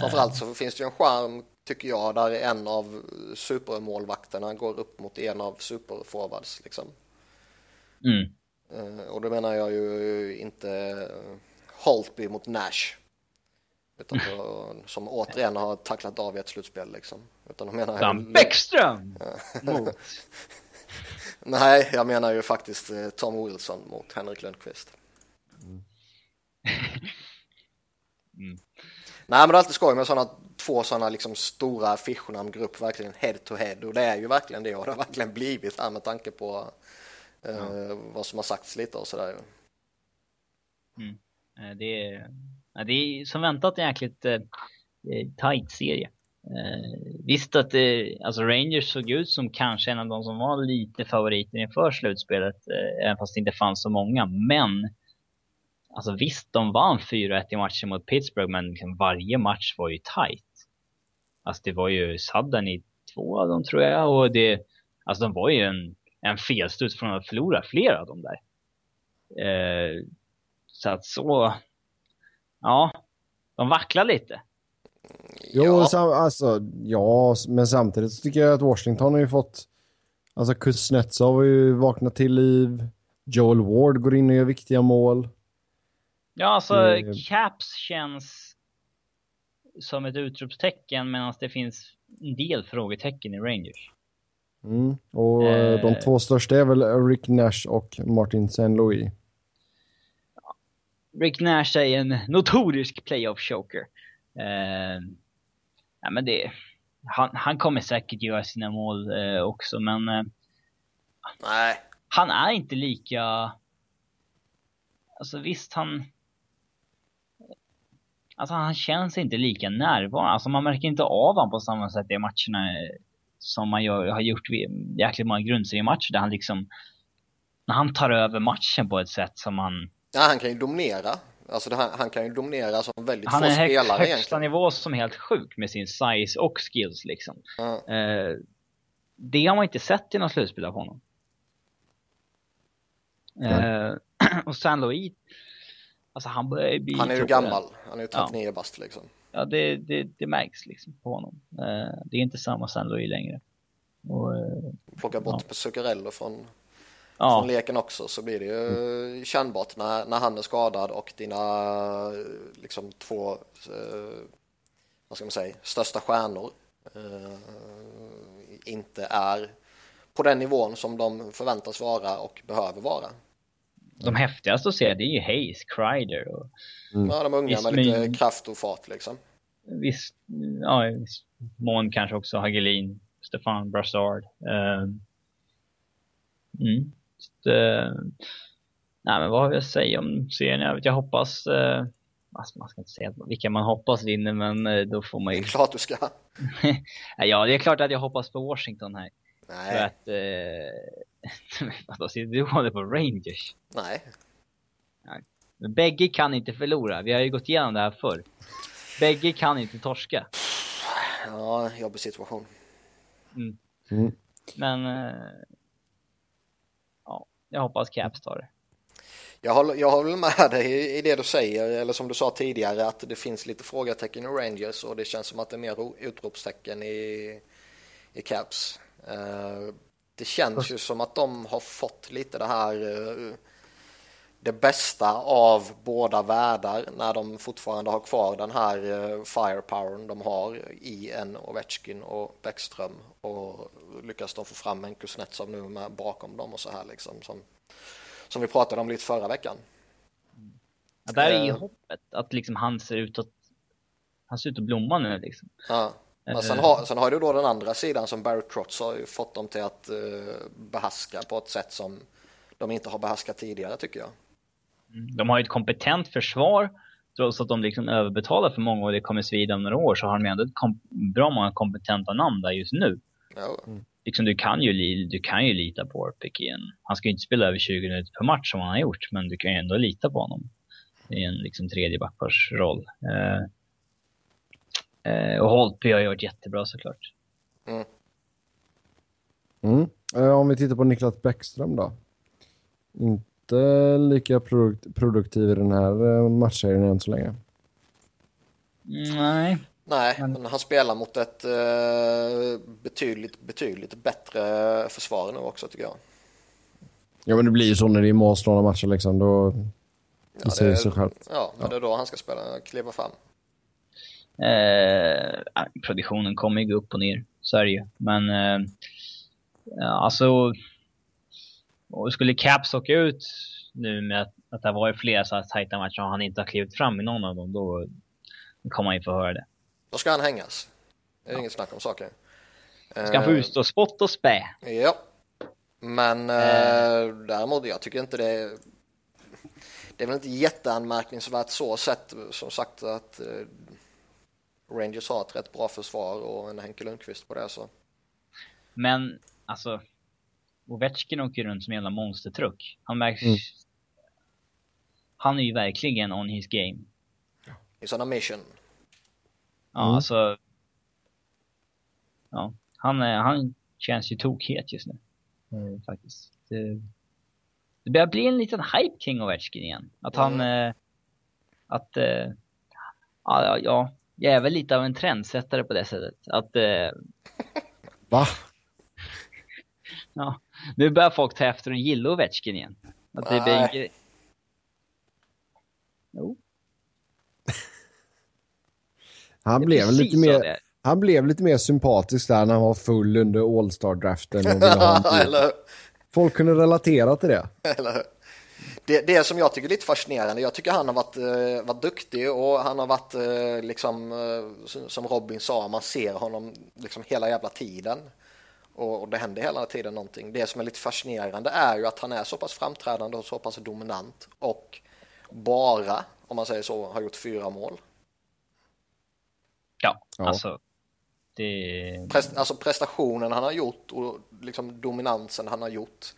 Framförallt så finns det ju en charm tycker jag där en av supermålvakterna går upp mot en av superforwards liksom. Mm. Eh, och då menar jag ju inte Holtby mot Nash utan då, som återigen har tacklat av i ett slutspel liksom. Utan de menar Dan Bäckström! mot. Nej, jag menar ju faktiskt eh, Tom Wilson mot Henrik Lundqvist. Mm. mm. Nej, men det är alltid skoj med sådana två sådana liksom stora affischnamngrupp verkligen head to head och det är ju verkligen det och det har verkligen blivit här med tanke på eh, ja. vad som har sagts lite och sådär. Mm. Det är det är som väntat jäkligt, eh, eh, tight serie. Eh, visst att det, alltså Rangers såg ut som kanske en av de som var lite favoriter inför slutspelet, eh, även fast det inte fanns så många. Men alltså visst, de vann 4-1 i matchen mot Pittsburgh, men liksom varje match var ju tight. Alltså det var ju Sudden i två av dem tror jag och det, alltså de var ju en, en felstuds från att förlora flera av dem där. Eh, så att så, ja, de vacklar lite. Jo, Ja. sam, alltså, ja, men samtidigt så tycker jag att Washington har ju fått... Alltså Kuznetsov har ju vaknat till liv. Joel Ward går in och gör viktiga mål. Ja, alltså Mm. Caps känns som ett utropstecken medan det finns en del frågetecken i Rangers. Mm. Och eh, de Eh. två största är väl Rick Nash och Martin St. Louis. Rick Nash är en notorisk playoff choker. Eh, ja, men det, han, han kommer säkert göra sina mål eh, också, men eh, Nej, han är inte lika... Alltså visst, han... Alltså han känns inte lika närvarande. Alltså man märker inte av honom på samma sätt i matcherna eh, som man gör, har gjort vid jäkligt många grundseriematcher där han liksom... När han tar över matchen på ett sätt som han... ja, han kan ju dominera. Alltså det, han, han kan ju dominera som väldigt Han få är hög, spelare högsta egentligen. nivå som är helt sjuk med sin size och skills liksom. Ja. Eh, det har man inte sett i någon slutspel av honom. Eh, och San Louis, alltså han börjar bli Han är ju gammal, han är ju 39 bast liksom. Ja, det, det, det märks liksom på honom. Eh, det är inte samma San Louis längre. Och, eh, Plocka bort ja. Zuccarello från, ja, från leken också så blir det ju kännbart när, när han är skadad och dina liksom två, eh, vad ska man säga, största stjärnor inte är på den nivån som de förväntas vara och behöver vara. De häftigaste att se det är ju Hayes, Kreider och Ja, de unga Visst, med lite men- kraft och fart liksom. viss, ja, i viss mån kanske också Hagelin, Stefan Brassard. Eh, mm. Så, eh, nej, men vad har vi att säga om serien? Jag, vet, jag hoppas, eh, alltså, man ska inte säga vilka man hoppas vinner, men eh, då får man Det ju... är klart du ska. ja, det är klart att jag hoppas på Washington här. För Nej, att, eh, vadå, sitter du och håller på Rangers? nej. Men bägge kan inte förlora, vi har ju gått igenom det här förr. Bägge kan inte torska. Ja, jobbig situation. Mm. Men, eh, ja, jag hoppas Caps tar det. Jag håller, jag håller med dig i, det du säger, eller som du sa tidigare, att det finns lite frågetecken i Rangers och det känns som att det är mer ro- utropstecken i, i Caps. Eh, det känns ju som att de har fått lite det här, eh, det bästa av båda världar när de fortfarande har kvar den här eh, firepowern de har i en Ovechkin och Bäckström och lyckas de få fram en Kuznetsov nu med bakom dem och så här liksom som, som vi pratade om lite förra veckan. Ja, där är ju hoppet, att liksom han ser ut att, han ser ut att blomma nu liksom. Ja. Men sen Eh. har, sen har du då den andra sidan som Barry Trotz har ju fått dem till att uh, behärska på ett sätt som de inte har behärskat tidigare tycker jag. Mm. De har ju ett kompetent försvar, trots att de liksom överbetalar för många och det kommer svida om några år så har de ändå bra många kompetenta namn där just nu. Ja, Liksom du kan ju, li- du kan ju lita på Orpik igen. Han ska ju inte spela över 20 minuter per match som han har gjort, men du kan ju ändå lita på honom i en liksom tredje backparsroll. Eh, eh, och Holtby har ju varit jättebra såklart. Mm. Eh, Om vi tittar på Niklas Bäckström då. Inte lika produkt produktiv i den här eh, matchserien än så länge. Nej. nej, Men- han spelar mot ett uh, betydligt, betydligt bättre försvar nu också tycker jag. Ja men det blir ju så när det är målslående matcher liksom. Då Ja, det säger det- sig självt. Ja, men det är då han ska spela, kliva fram. Eh, ja, produktionen kommer ju gå upp och ner, så är det ju. Men eh, ja, alltså, och skulle Caps åka ut nu med att, att det har varit flera så här tajta matcher och han inte har klivit fram i någon av dem, då kommer man ju få höra det. Då ska han hängas. Det är inget snack om saken. Ska han få Eh, utstå spott och spä? Ja, men eh, däremot jag tycker inte det det är väl inte jätteanmärkningsvärt så sett som sagt att eh, Rangers har ett rätt bra försvar och en Henke Lundqvist på det så. Men alltså, Ovechkin åker runt som en jävla monstertruck. Han märks... Mm. Han är ju verkligen on his game. He's on a mission. Ja, Mm. alltså... Ja, han, är- han känns ju tokhet just nu. Mm, faktiskt. Det, det börjar bli en liten hype kring Ovechkin igen. Att han... Eh, att... Eh, ja, ja, ja, jag är väl lite av en trendsättare på det sättet. Att... Eh, Va? ja, nu börjar folk ta efter och gilla Ovechkin igen. Att det blir en Nej. grej. Jo, Han det blev, lite mer, han blev lite mer sympatisk där när han var full under All-Star-draften. Folk kunde relatera till det. Eller hur? Det, det som jag tycker är lite fascinerande, jag tycker han har varit, eh, varit duktig och han har varit eh, liksom, eh, som- Robin sa, man ser honom liksom hela jävla tiden. Och, och det händer hela tiden någonting. Det som är lite fascinerande är ju att han är så pass framträdande och så pass dominant och bara, om man säger så, har gjort fyra mål. Ja, Ja. alltså. Det... Prest, alltså prestationen han har gjort och liksom dominansen han har gjort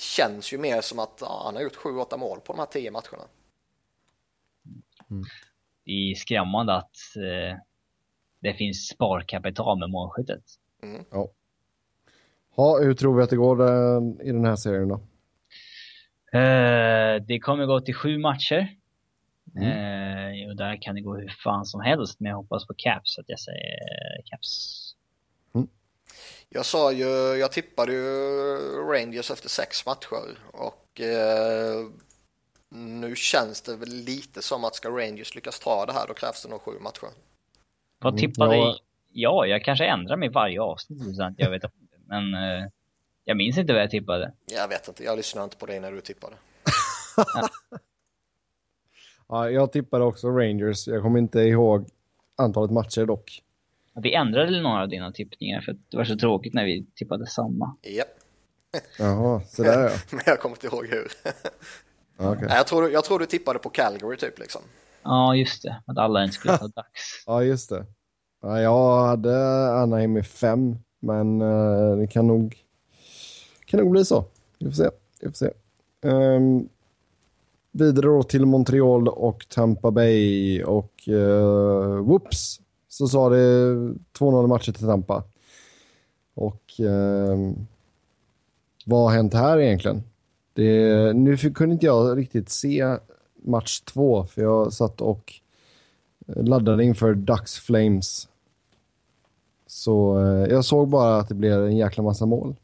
känns ju mer som att ja, han har gjort sju, åtta mål på de här tio matcherna. det är skrämmande att eh, det finns sparkapital med målskyttet. Ja, hur tror vi att det går eh, i den här serien då? Eh, det kommer gå till sju matcher. Mm. Eh, och där kan det gå hur fan som helst, men jag hoppas på Caps, att jag säger Caps. Jag sa ju, jag tippade ju Rangers efter sex matcher och eh, nu känns det väl lite som att ska Rangers lyckas ta det här då krävs det nog sju matcher. Vad Mm, tippade ja. jag? Ja, jag kanske ändrar mig varje avsnitt, så att jag vet inte. Men eh, jag minns inte vad jag tippade. Jag vet inte, jag lyssnar inte på dig när du tippade. Ja, jag tippade också Rangers. Jag kommer inte ihåg antalet matcher dock. Vi ändrade några av dina tippningar, för att det var så tråkigt när vi tippade samma. Japp, Jaha, så där ja. men jag kommer inte ihåg hur. Nej, jag, tror, du- jag tror du tippade på Calgary typ liksom. Ja, just det. Att alla inte skulle ta dags. Ja, just det. Ja, jag hade Anaheim i fem, men eh, det kan nog, kan nog bli så. Vi får se. Vi får se. Ehm, vidare då till Montreal och Tampa Bay och uh, whoops så sa det 2-0 matcher till Tampa. Och eh, vad har hänt här egentligen? Det, nu kunde inte jag riktigt se match två för jag satt och eh, laddade inför Ducks Flames. Så eh, jag såg bara att det blev en jäkla massa mål.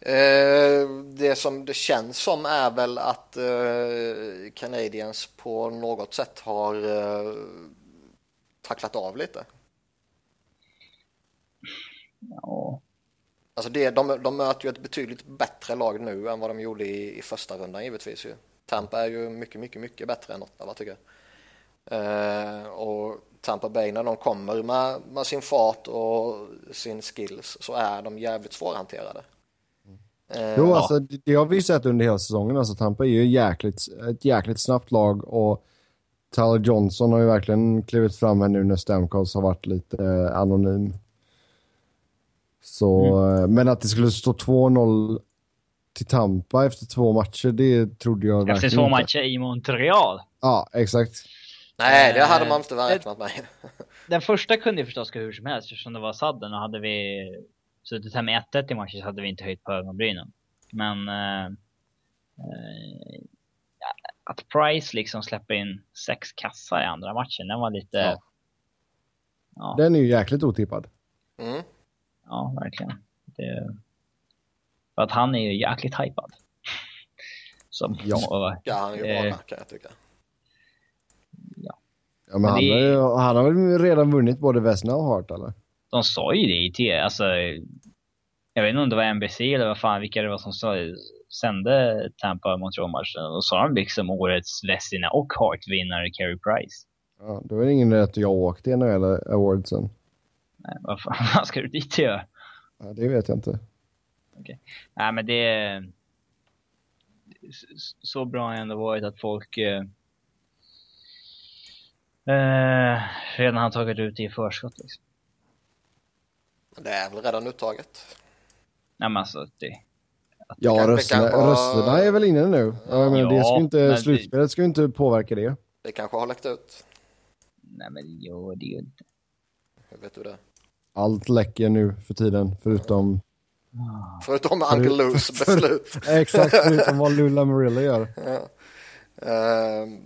Eh, det som det känns som är väl att eh, Canadiens på något sätt har eh, tacklat av lite. Ja, Alltså det, de, de möter ju ett betydligt bättre lag nu än vad de gjorde i, i första rundan givetvis ju. Tampa är ju mycket, mycket, mycket bättre än Ottawa tycker jag. Eh, och Tampa Bay när de kommer med, med sin fart och sin skills så är de jävligt svårhanterade. Eh, Jo, alltså det, det har vi sett under hela säsongen. Alltså Tampa är ju jäkligt, ett jäkligt snabbt lag och Tyler Johnson har ju verkligen klivit fram här nu när Stamkos har varit lite eh, anonym. Så, eh, men att det skulle stå 2-0 till Tampa efter två matcher, det trodde jag efter verkligen två inte. matcher i Montreal. Ja, exakt. Nej, det hade man inte Eh, räknat med. Den första kunde ju förstås gå hur som helst eftersom det var sadden och hade vi suttit här med 1-1 i matchen så hade vi inte höjt på ögonbrynen. Men eh, eh, att Price liksom släpper in sex kassar i andra matchen, den var lite... Ja. Ja, ja, Den är ju jäkligt otippad. Mm. verkligen. Det, för att han är ju jäkligt hypad. Som, Ja. Ja, han är ju bra Eh. kan jag tycka. Ja, men Men han, det- har han har väl redan vunnit både Vesna och Hart eller? de sa ju det i TV, alltså jag vet inte om det var NBC eller vad fan, vilka det var som sa, sände Tampa Montreal-matchen. Och har de liksom årets Vessina och Hart-vinnare Carey Price. Ja, det var ingen rätt att jag åkte i NHL awardsen. Nej, vad fan vad ska du dit göra? Ja, det vet jag inte. Nej men det... Så bra har det ändå varit att folk... eh, Eh, redan har tagit ut det i förskott liksom. Det är väl redan uttaget. Nej men alltså, det... Ja, rösterna, vara- rösterna är väl inne nu. Jag menar, det Ja, ska men inte, det- slutspelet ska ju inte påverka det. Det kanske har läckt ut. Nej men det gör det ju inte. Hur vet du det? Allt läcker nu för tiden, förutom... Förutom Uncle Lou's för- beslut. Exakt, förutom vad Lula Marilla gör. Ja. Ehm.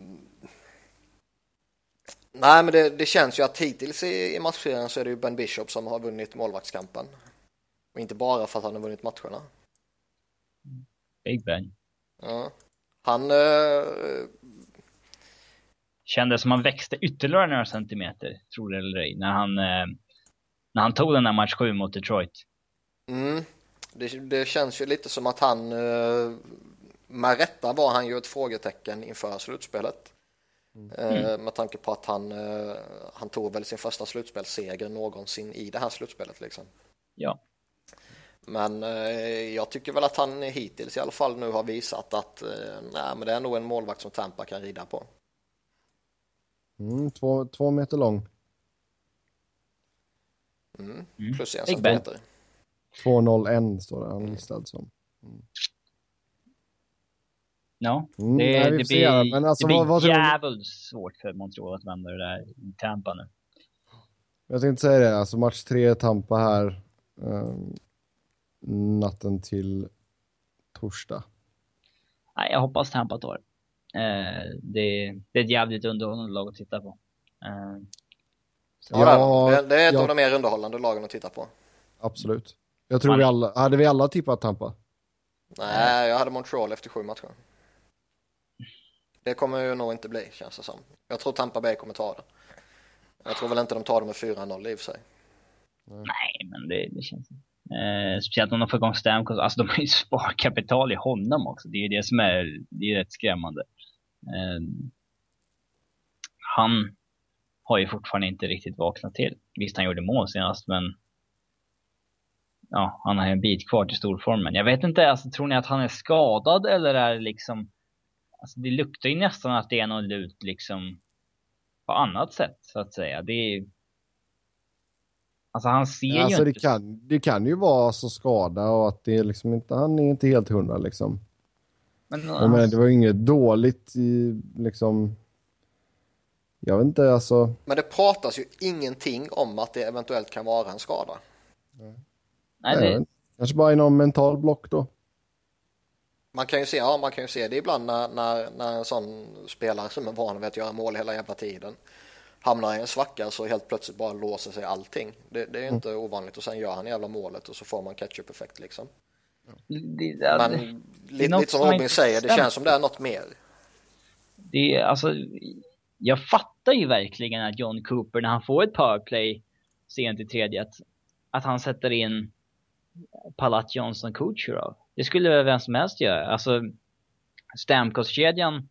nej, men det, det känns ju att hittills i, i matchserien så är det ju Ben Bishop som har vunnit målvaktskampen. Och inte bara för att han har vunnit matcherna. Big Ben. Ja. Han, eh, Kändes som han växte ytterligare några centimeter, tror det eller ej, när han, eh, när han tog den där match 7 mot Detroit. mm, det, det känns ju lite som att han, eh, med rätta var han ju ett frågetecken inför slutspelet. Eh, med tanke på att han, eh, han tog väl sin första slutspelsseger någonsin i det här slutspelet liksom. Ja. Men eh, jag tycker väl att han hittills i alla fall nu har visat att eh, nej, men det är nog en målvakt som Tampa kan rida på. Mm, två, två meter lång. Mm. Mm. Plus en Ben. centimeter. 201 står det han listad som. Ja, Mm, det, nej, vi det se blir, men alltså, det blir vad- vad tror du? jävligt svårt för Montreal att vända det där i Tampa nu. Jag tänkte säga det, alltså match tre Tampa här. ehm, natten till torsdag. Nej, jag hoppas Tampa tar det. Eh, det. Det är ett jävligt underhållande lag att titta på. Eh, Ja, det, det är ett ja. av de mer underhållande lagen att titta på. Absolut. Jag tror Man- vi alla, hade vi alla tippat Tampa? Nej, jag hade Montreal efter sju matcher. Det kommer ju nog inte bli, känns det som. Jag tror Tampa Bay kommer ta det. Jag tror väl inte de tar det med 4-0 i och för sig. nej, men det, det känns eh, Speciellt om de får igång Stamkos. Alltså de har ju sparkapital i honom också. Det är ju det som är, det är rätt skrämmande. Eh, han har ju fortfarande inte riktigt vaknat till. Visst, han gjorde mål senast, men ja, han har ju en bit kvar till storformen. Jag vet inte, alltså, tror ni att han är skadad eller är det liksom... Alltså, det luktar ju nästan att det är något lut liksom på annat sätt, så att säga. Det är... Alltså han ser Alltså ju det inte... kan, det kan ju vara så skada och att det är liksom inte, han är inte helt hundra liksom. Men, Jag menar, det var ju inget dåligt i liksom, jag vet inte alltså. Men det pratas ju ingenting om att det eventuellt kan vara en skada. nej, jag det. Kanske bara i någon mental block då. Man kan ju se, ja, man kan ju se det ibland när, när, när en sån spelare som är van vid att göra mål hela jävla tiden hamnar i en svacka så helt plötsligt bara låser sig allting. Det, det är ju inte ovanligt och sen gör han jävla målet och så får man catch-up-effekt liksom. det, ja, Men det, lite, som Robin säger, det känns som det är något mer. det är alltså... Jag fattar ju verkligen att John Cooper, när han får ett powerplay sent i tredje, att, att han sätter in Palat Johnson Kucherov. Det skulle väl vem som helst göra. Alltså, Stamkos-kedjan,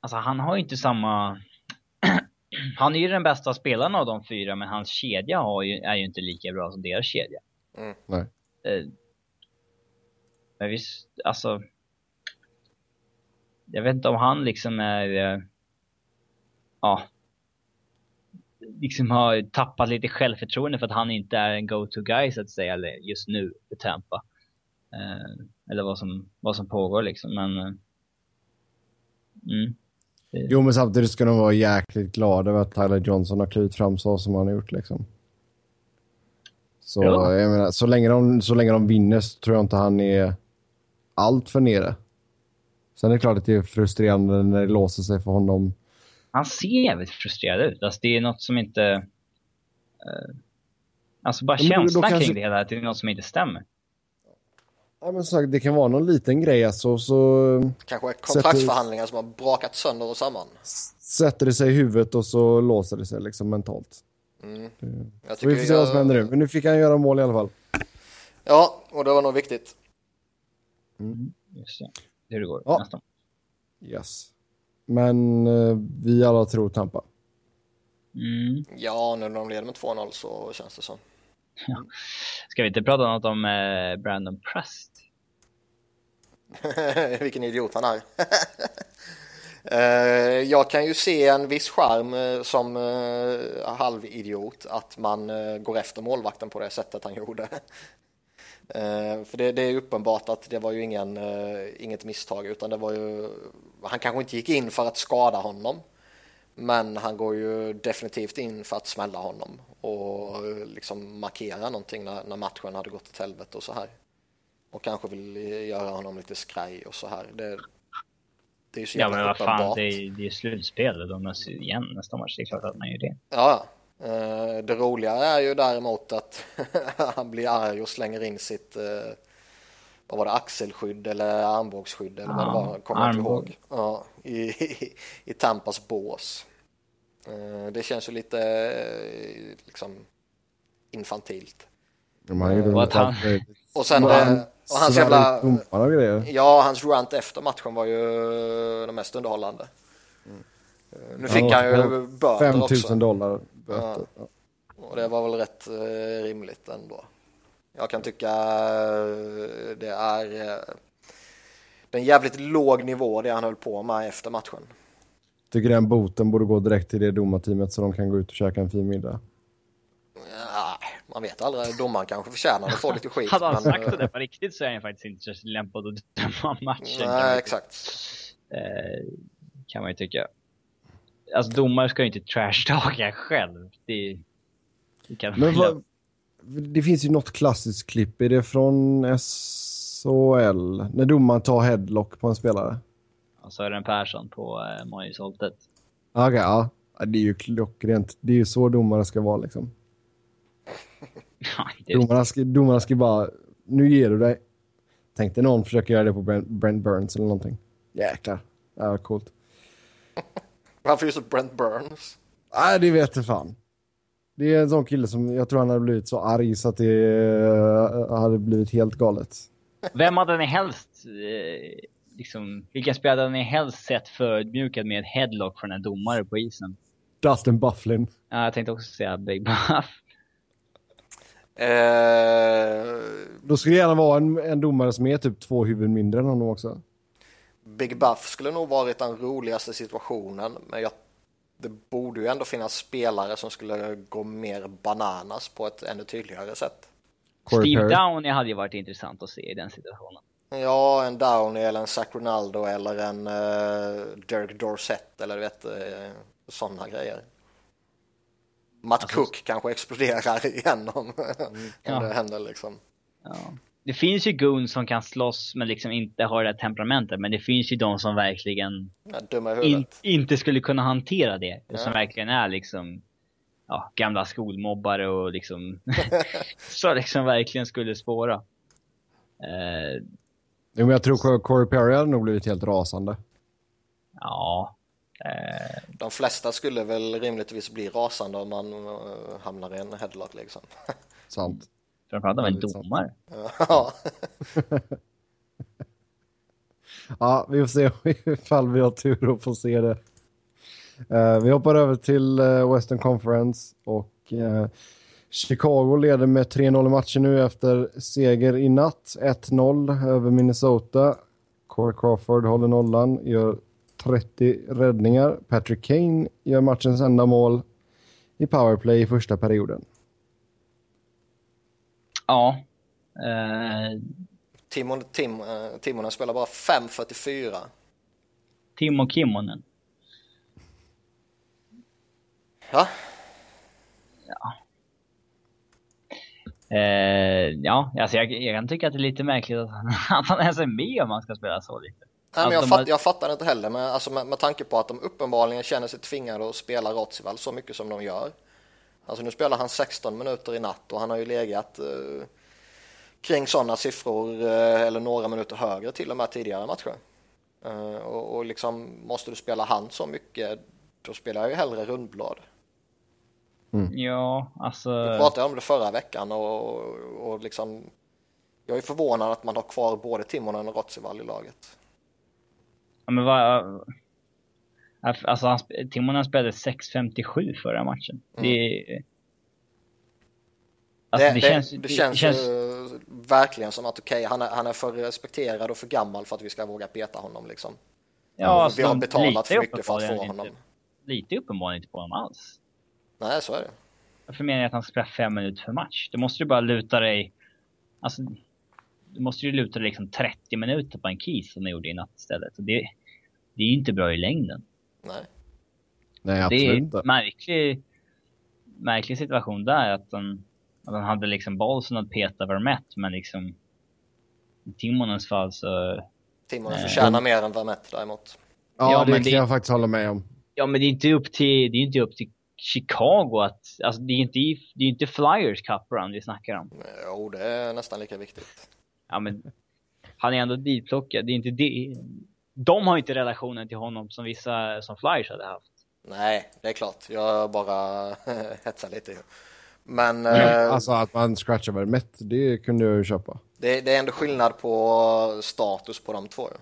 alltså han har ju inte samma... han är ju den bästa spelaren av de fyra, men hans kedja har ju, är ju inte lika bra som deras kedja. Mm. Nej. Eh, men visst, alltså... Jag vet inte om han liksom är... eh, Ja. Liksom har tappat lite självförtroende för att han inte är en go-to guy så att säga, eller just nu för Tampa. Eh, eller vad som, vad som pågår liksom, men... eh, Mm. Jo men samtidigt ska de vara jäkligt glada över att Tyler Johnson har klivit fram så som han har gjort liksom. Så Ja. jag menar, så länge, de, så länge de vinner så tror jag inte han är allt för nere. Sen är det klart att det är frustrerande när det låser sig för honom. Han ser jävligt frustrerad ut. Alltså det är något som inte... eh, alltså bara men då- då känslan kanske- kring det hela, att det är något som inte stämmer. Ja men som sagt, det kan vara någon liten grej alltså, så Kanske kontraktsförhandlingar som har brakat sönder och samman. sätter det sig i huvudet och så låser det sig liksom mentalt. Mm. Så Jag vi får se vad som händer nu. Men nu fick han göra mål i alla fall. Ja, och det var nog viktigt. Just det. Hur det går Ja. nästan. Yes. Men eh, vi alla tror Tampa. Mm. Ja, nu när de leder med 2-0 så känns det Ska vi inte prata något om eh, Brandon Prest? Vilken idiot han är. Eh, jag kan ju se en viss charm eh, som eh, halvidiot att man eh, går efter målvakten på det sättet han gjorde. Eh, för det, det är uppenbart att det var ju ingen, eh, inget misstag utan det var ju, han kanske inte gick in för att skada honom. Men han går ju definitivt in för att smälla honom och liksom markera någonting när, när matchen hade gått åt helvete och så här. Och kanske vill göra honom lite skraj och så här. Det, det är ju så Ja men vad fan, det är, det är slutspel. De möts igen nästa match. Det är klart att man gör det. Ja, eh, det roliga är ju däremot att han blir arg och slänger in sitt eh, vad var det, axelskydd eller armbågsskydd eller ja, vad det var, kommer jag inte ihåg. Ja, i, i, i Tampas bås. Eh, det känns ju lite liksom infantilt. Man, och, han... och sen det, och hans jävla... Ja, hans rant efter matchen var ju det mest underhållande. Nu fick han ju böter 5 också. 000 dollar böter. Ja. Och det var väl rätt eh, rimligt ändå. Jag kan tycka eh, det är eh, en jävligt låg nivå det han höll på med efter matchen. Tycker den boten borde gå direkt till det domarteamet så de kan gå ut och käka en fin middag. Man vet aldrig, domaren kanske förtjänar att få lite skit. Hade han men, sagt det på riktigt så är han faktiskt inte så lämpad att döma matchen. Nej, exakt. Eh, kan man ju tycka. Alltså domare ska ju inte trashtalka själv. Det, det kan men vad, Det finns ju något klassiskt klipp. Är det från SHL? När domaren tar headlock på en spelare? Ja, Sören Persson på eh, Mojusholtet. Okej, okay, ja. Det är ju klockrent. Det är ju så domare ska vara liksom. domarna, ska, domarna ska bara, nu ger du dig. Tänkte någon försöka göra det på Brent, Brent Burns eller någonting. Jäklar, det var coolt. Varför just Brent Burns? Nej, det vet jag fan. Det är en sån kille som jag tror han hade blivit så arg så att det uh, hade blivit helt galet. Vem hade ni helst, uh, liksom, vilka spelare hade ni helst sett förödmjukad med ett headlock från en domare på isen? Dustin Bufflin. Ja, jag tänkte också säga Big Buff. Eh, Då skulle det gärna vara en, en domare som är typ två huvuden mindre än honom också. Big Buff skulle nog varit den roligaste situationen, men jag, det borde ju ändå finnas spelare som skulle gå mer bananas på ett ännu tydligare sätt. Steve Downey hade ju varit intressant att se i den situationen. Ja, en Downey eller en Zach Ronaldo eller en uh, Derek Dorsett eller du vet, uh, sådana grejer. Matt alltså, Cook kanske exploderar igen om, ja. det händer liksom. Ja. Det finns ju goons som kan slåss men liksom inte har det temperamentet. Men det finns ju de som verkligen ja, in, inte skulle kunna hantera det. Ja. Som verkligen är liksom ja, gamla skolmobbare och liksom så liksom verkligen skulle spåra. Eh, jo, men jag tror Corey Perry hade nog blivit helt rasande. Ja, Eh, de flesta skulle väl rimligtvis bli rasande om man uh, hamnar i en headlock liksom. Sant. Framförallt av en domare. Ja. ja, vi får se ifall vi har tur att få se det. Uh, vi hoppar över till uh, Western Conference och uh, Chicago leder med 3-0 i matchen nu efter seger i natt. 1-0 över Minnesota. Corey Crawford håller nollan, gör 30 räddningar. Patrick Kane gör matchens enda mål i powerplay i första perioden. Ja. Eh... Timon, Tim, uh, Timonen spelar bara 5.44. Timo Kimmonen. Ja. Ja. Eh, ja, alltså jag, jag kan tycka att det är lite märkligt att han, att han ens är med om man ska spela så lite. Nej, men jag, fatt, jag fattar inte heller, men alltså med, med tanke på att de uppenbarligen känner sig tvingade att spela Rotsival så mycket som de gör. Alltså nu spelar han 16 minuter i natt och han har ju legat eh, kring sådana siffror eh, eller några minuter högre till och med tidigare matcher. Eh, och, och liksom måste du spela han så mycket, då spelar jag ju hellre rundblad. Mm. Ja, alltså... Vi pratade om det förra veckan och, och liksom jag är förvånad att man har kvar både Timonen och Rotsival i laget. Ja, men vad... Alltså, han, Timonen spelade 6.57 förra matchen. Mm. Det, alltså, det, det, känns, det, det känns, känns verkligen som att okej, okay, han, är, han är för respekterad och för gammal för att vi ska våga peta honom liksom. Ja, vi alltså, har de betalat för mycket för att få honom. Inte, litar uppenbarligen inte på honom alls. Nej, så är det. Varför menar jag att han ska spela fem minuter för match? Du måste ju bara luta dig... Alltså, du måste ju luta dig liksom 30 minuter på en keys som du gjorde i natt istället. Det, det är ju inte bra i längden. Nej. Nej, Det absolut är inte. en märklig, märklig situation där att han, att han hade liksom bollen att peta Vermette men liksom i Timonens fall så... Timonen förtjänar mer än Vermette däremot. Ja, Ja, det men kan det- jag faktiskt hålla med om. Ja men det är inte upp till, det är inte upp till Chicago att, alltså det är inte, det är inte Flyers Cup Run vi snackar om. Jo, det är nästan lika viktigt. Ja men, han är ändå ditplockad, det är inte det. De har inte relationen till honom som vissa som Flyers hade haft. Nej, det är klart. Jag bara hetsar lite. ju. Men eh, Alltså att man scratchar Vermette, det kunde jag ju köpa. det, det är ändå skillnad på status på de två. ju.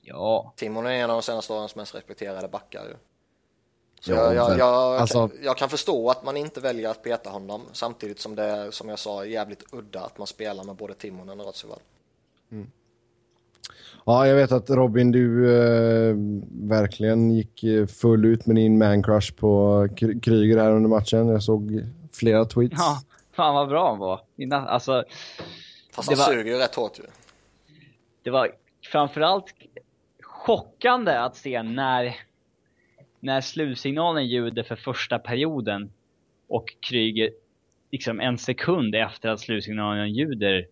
Ja, Timonen är en av de senaste årens mest respekterade backar. ju. Så Ja, jag, jag, Alltså- kan, jag kan förstå att man inte väljer att peta honom samtidigt som det är, som jag sa, jävligt udda att man spelar med både Timonen och Rotsivall. Ja, jag vet att Robin, du eh, verkligen gick eh, full ut med din man crush på Kry- Kryger här under matchen. Jag såg flera tweets. ja fan vad bra han var. Innan, alltså, Fast Det han var- suger ju rätt hårt ju. det var framförallt chockande att se när, när slutsignalen ljuder för första perioden och Kryger liksom en sekund efter att slutsignalen ljuder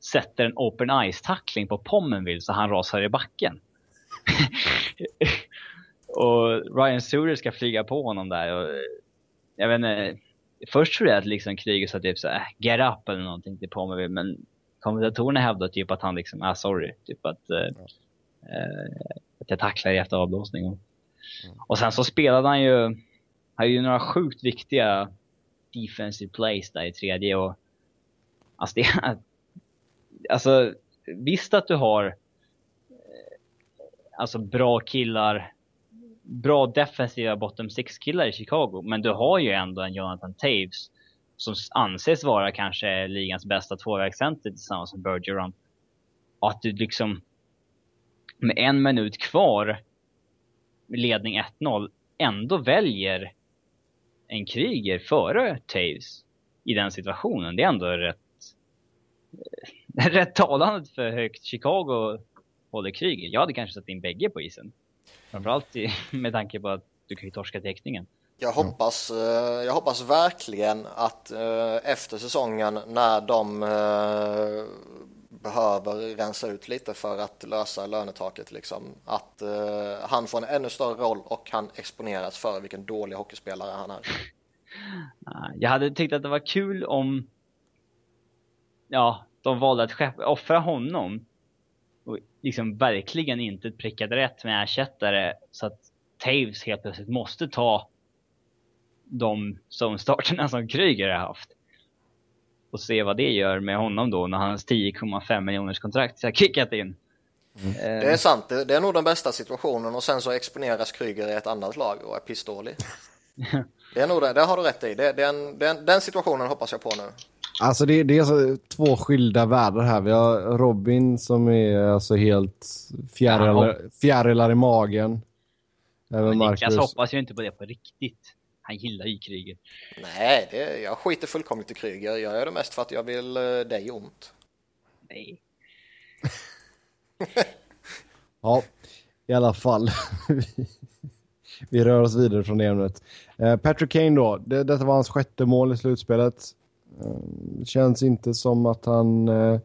sätter en open ice-tackling på Pommenville så han rasar i backen. och Ryan Suter ska flyga på honom där och jag vet inte, först tror jag att liksom Kryger sa typ så här, get up eller någonting till Pommenville men kommentatorerna hävdar typ att han liksom, ah sorry, typ att, eh, eh, att jag tacklar efter avblåsning. Mm. Och sen så spelade han ju, han har ju några sjukt viktiga defensive plays där i tredje och alltså det alltså visst att du har eh, alltså bra killar, bra defensiva bottom six killar i Chicago, men du har ju ändå en Jonathan Taves som anses vara kanske ligans bästa tvåvägscenter tillsammans med Bergeron. Och att du liksom med en minut kvar ledning 1-0 ändå väljer en kriger före Taves i den situationen. Det är ändå rätt, rätt talande för högt Chicago håller kriget. Jag hade kanske satt in bägge på isen. Framförallt i, med tanke på att du kan ju torska teckningen. Jag hoppas, eh, jag hoppas verkligen att eh, efter säsongen när de eh, behöver rensa ut lite för att lösa lönetaket liksom, att eh, han får en ännu större roll och han exponeras för vilken dålig hockeyspelare han är. Ah, jag hade tyckt att det var kul om ja, de valde att skepp- offra honom och liksom verkligen inte prickade rätt med ersättare så att Taves helt plötsligt måste ta de zonstarterna som Kryger har haft. Och se vad det gör med honom då när hans 10,5 miljoners kontrakt har kickat in. Det är sant, det, är nog den bästa situationen och sen så exponeras Kryger i ett annat lag och är pissdålig. Det är nog det, det har du rätt i. Det, den, den, den situationen hoppas jag på nu. Alltså det, det är så två skilda världar här. Vi har Robin som är alltså helt fjärilar, fjärilar i magen. Även Men Niklas Marcus. hoppas ju inte på det på riktigt. Han gillar ju Kryger. Nej, det, jag skiter fullkomligt i Kryger. Jag gör det mest för att jag vill eh, dig ont. Nej. Ja, i alla fall. Vi rör oss vidare från det ämnet. Eh, Patrick Kane då. Det, detta var hans sjätte mål i slutspelet. Eh, känns inte som att han eh,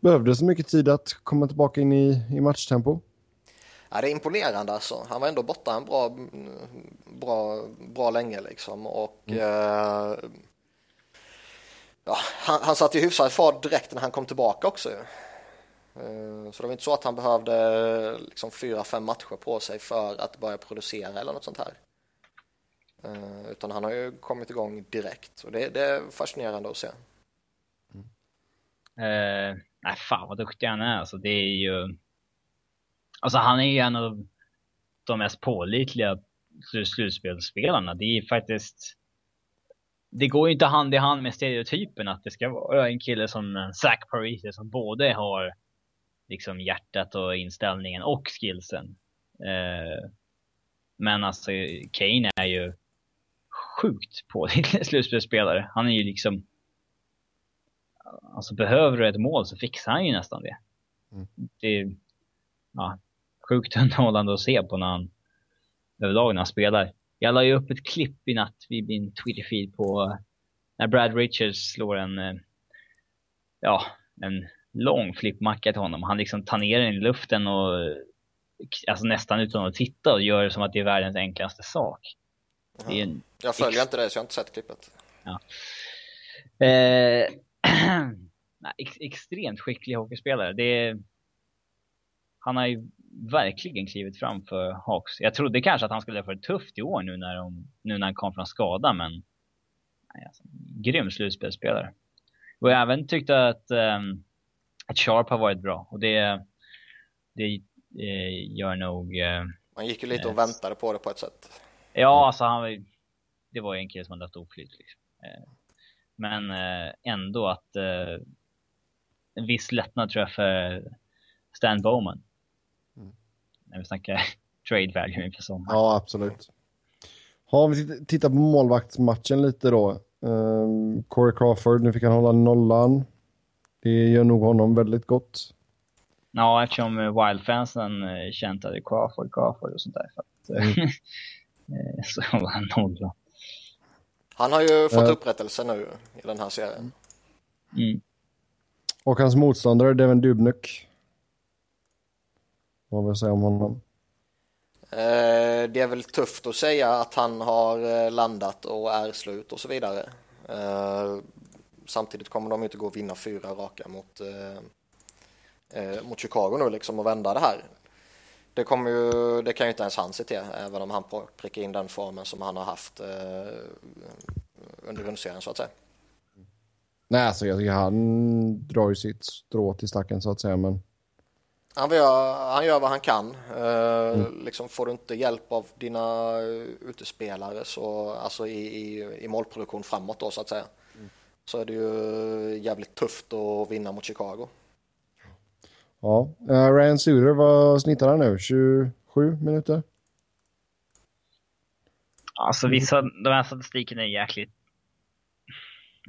behövde så mycket tid att komma tillbaka in i, i matchtempo. Ja, det är imponerande alltså. Han var ändå borta en bra, bra, bra länge liksom och eh, ja, han, han satte ju hyfsad fart direkt när han kom tillbaka också. Eh, Så det var inte så att han behövde liksom fyra, fem matcher på sig för att börja producera eller något sånt här. Eh, Utan han har ju kommit igång direkt och det, det är fascinerande att se. Eh, nej, fan vad duktig han är. Alltså, det är ju... Alltså han är ju en av de mest pålitliga sl- slutspelsspelarna. Det är faktiskt... Det går ju inte hand i hand med stereotypen att det ska vara en kille som Zach Parisi som både har liksom hjärtat och inställningen och skillsen. Eh, men alltså Kane är ju sjukt pålitlig slutspelsspelare. Han är ju liksom... Alltså behöver du ett mål så fixar han ju nästan det. Mm. Det ja, sjukt underhållande att se på när han överlag när han spelar. Jag la ju upp ett klipp i natt vid min Twitter-feed på när Brad Richards slår en, eh, ja, en lång flippmacka till honom. Han liksom tar ner den i luften och alltså nästan utan att titta och gör det som att det är världens enklaste sak. En... Jag följer inte det så jag har inte sett klippet. Ja. Eh, ex extremt skicklig hockeyspelare. Det är... Han har ju verkligen klivit fram för Hawks. Jag trodde kanske att han skulle få det tufft i år nu när, de, nu när han kom från skada, men nej, alltså, grym slutspelsspelare. Och jag även tyckte att, um, att Sharp har varit bra och det, det eh, gör nog... Eh, man gick ju lite och väntade på det på ett sätt. Ja, alltså han, det var ju en kille som hade haft oflyt. Liksom. Eh, men eh, ändå att eh, en viss lättnad tror jag för Stan Bowman. Mm. När vi snackar trade value inför sommaren. Ja, absolut. Har vi tittar på målvaktsmatchen lite då. Um, Corey Crawford, nu fick han hålla nollan. Det gör nog honom väldigt gott. Ja, eftersom Wild-fansen käntade Crawford, Crawford och sånt där. För att, mm. Eh, så var han nolla. Han har ju fått upprättelse nu i den här serien. Mm. Och hans motståndare Devin Dubnyk. Vad vill jag säga om honom? Eh, det är väl tufft att säga att han har eh, landat och är slut och så vidare. Samtidigt kommer de inte gå och vinna fyra raka mot, mot Chicago nu liksom och vända det här det, kommer ju, det kan ju inte ens han se till, även om han prickar in den formen som han har haft eh, under grundserien så att säga. Nej, alltså jag tycker han drar ju sitt strå till stacken så att säga, men... Han gör, han gör vad han kan. Eh, mm. liksom får du inte hjälp av dina utespelare så, alltså i, i, i målproduktion framåt då så att säga, mm. så är det ju jävligt tufft att vinna mot Chicago. Ja, uh, Ryan Suter, vad snittar han nu? 27 minuter? Alltså vissa, de här statistiken är jäkligt...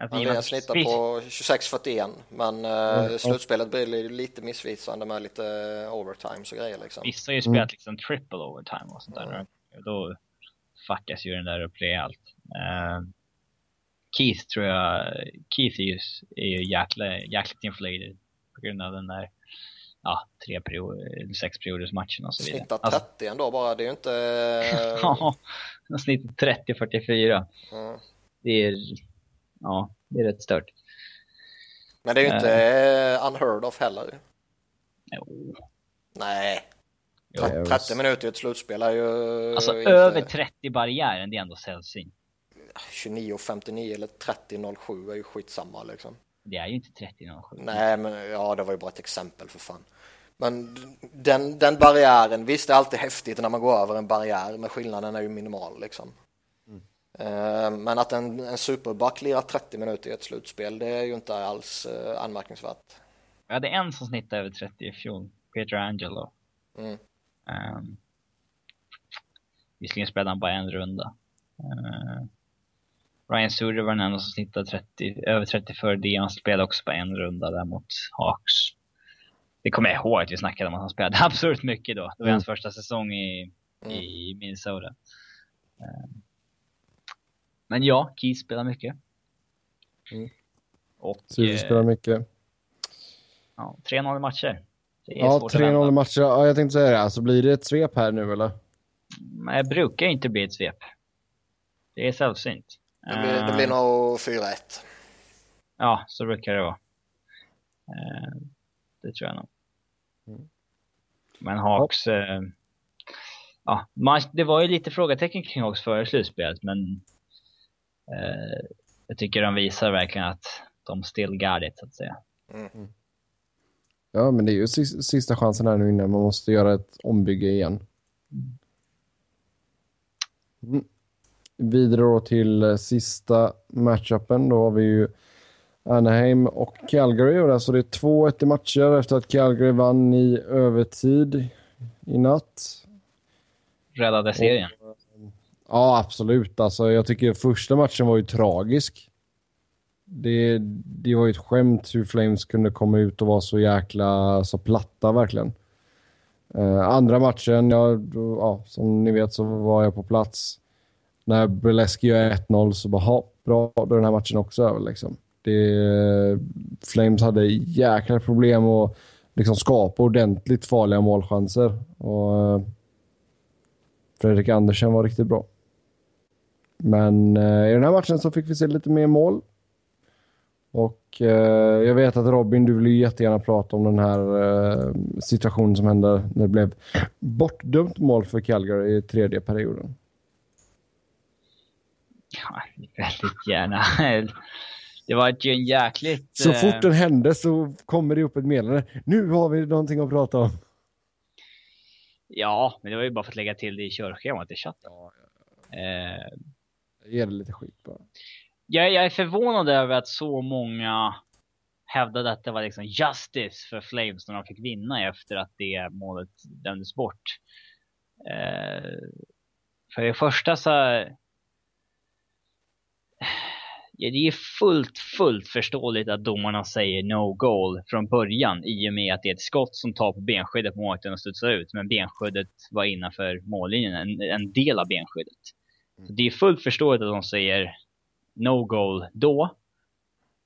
Alltså, ja, det snittar på 26-41 men uh, mm. slutspelet blir lite missvisande med lite overtime och grejer liksom. Vissa har ju spelat mm. liksom triple overtime och sånt där. Mm. Då fuckas ju den där upp rejält. Uh, Keith tror jag, Keith är ju, är ju jäkla, jäkligt inflated på grund av den där ja, tre perioder, sex perioders matchen och så vidare. Snittar 30 alltså, ändå bara, det är ju inte... ja, snittar 30-44. Mm. Det är, ja, det är rätt stört. Men det är ju inte uh, unheard of heller. Jo. Nej. 30, 30 minuter i ett slutspel är ju... Alltså inte... över 30 barriären, det är ändå sällsynt. 29.59 eller 30.07 är ju skitsamma liksom. Det är ju inte 30.07. Nej, men ja, det var ju bara ett exempel för fan. Men den, den barriären, visst det är alltid häftigt när man går över en barriär, men skillnaden är ju minimal liksom. Eh, men att en, en superback lirar 30 minuter i ett slutspel, det är ju inte alls uh, anmärkningsvärt. Jag hade en som snittade över 30 i fjol, Peter Angelo. Mm. Um, visserligen spelade han bara en runda. Uh, Ryan Suter var den enda som snittade 30, över 30 för det. Han spelade också på en runda där mot Hawks. Det kommer jag ihåg att vi snackade om att han spelade absurt mycket då. Det var mm. hans första säsong i, mm. i Minnesota. Eh, men ja, Keith spelar mycket. Mm. Och... Suter spelar mycket. Ja, 3-0 matcher. ja, 3-0 matcher. Ja, jag tänkte säga det. Alltså, blir det ett svep här nu eller? Nej, det brukar inte bli ett svep. Det är sällsynt. Det blir, det blir eh. nog 4-1. Ja, så brukar det vara. Eh, det tror jag nog. Mm. Men Hawks... Eh, ja, man, det var ju lite frågetecken kring Hawks före slutspelet, men eh, jag tycker de visar verkligen att de still got it, så att säga. Mm. mm. Ja, men det är ju sista chansen här nu innan man måste göra ett ombygge igen. Mm. mm. Vidare då till eh, sista matchupen. Då har vi ju Anaheim och Calgary. Och alltså det är 2-1 i matcher efter att Calgary vann i övertid i natt. Räddade serien. Och, ja, absolut. Alltså, jag tycker första matchen var ju tragisk. Det, det var ju ett skämt hur Flames kunde komma ut och vara så jäkla så platta verkligen. Uh, andra matchen, ja, då, ja, som ni vet så var jag på plats. När Burleski gör 1-0 så bara, bra, då är den här matchen också över liksom. Det, Flames hade jäkla problem att liksom skapa ordentligt farliga målchanser. Och uh, Fredrik Andersen var riktigt bra. Men uh, i den här matchen så fick vi se lite mer mål. Och eh, jag vet att Robin, du vill ju jättegärna prata om den här eh, situationen som hände när det blev bortdömt mål för Calgary i tredje perioden. Ja, väldigt gärna. Det var ju en jäkligt... Så eh... fort den hände så kommer det upp ett meddelande. Nu har vi någonting att prata om. Ja, men det var ju bara för att lägga till det i körschemat i chatten. Ja, ja, ja. Eh... Ge det lite skit bara jag, jag är förvånad över att så många hävdade att det var liksom justice för Flames när de fick vinna efter att det målet dömdes bort. Eh, för det första så ja, det är fullt, fullt förståeligt att domarna säger no goal från början i och med att det är ett skott som tar på benskyddet på målvakten och studsar ut. Men benskyddet var innanför mållinjen, en, en del av benskyddet. Så det är fullt förståeligt att de säger no goal då.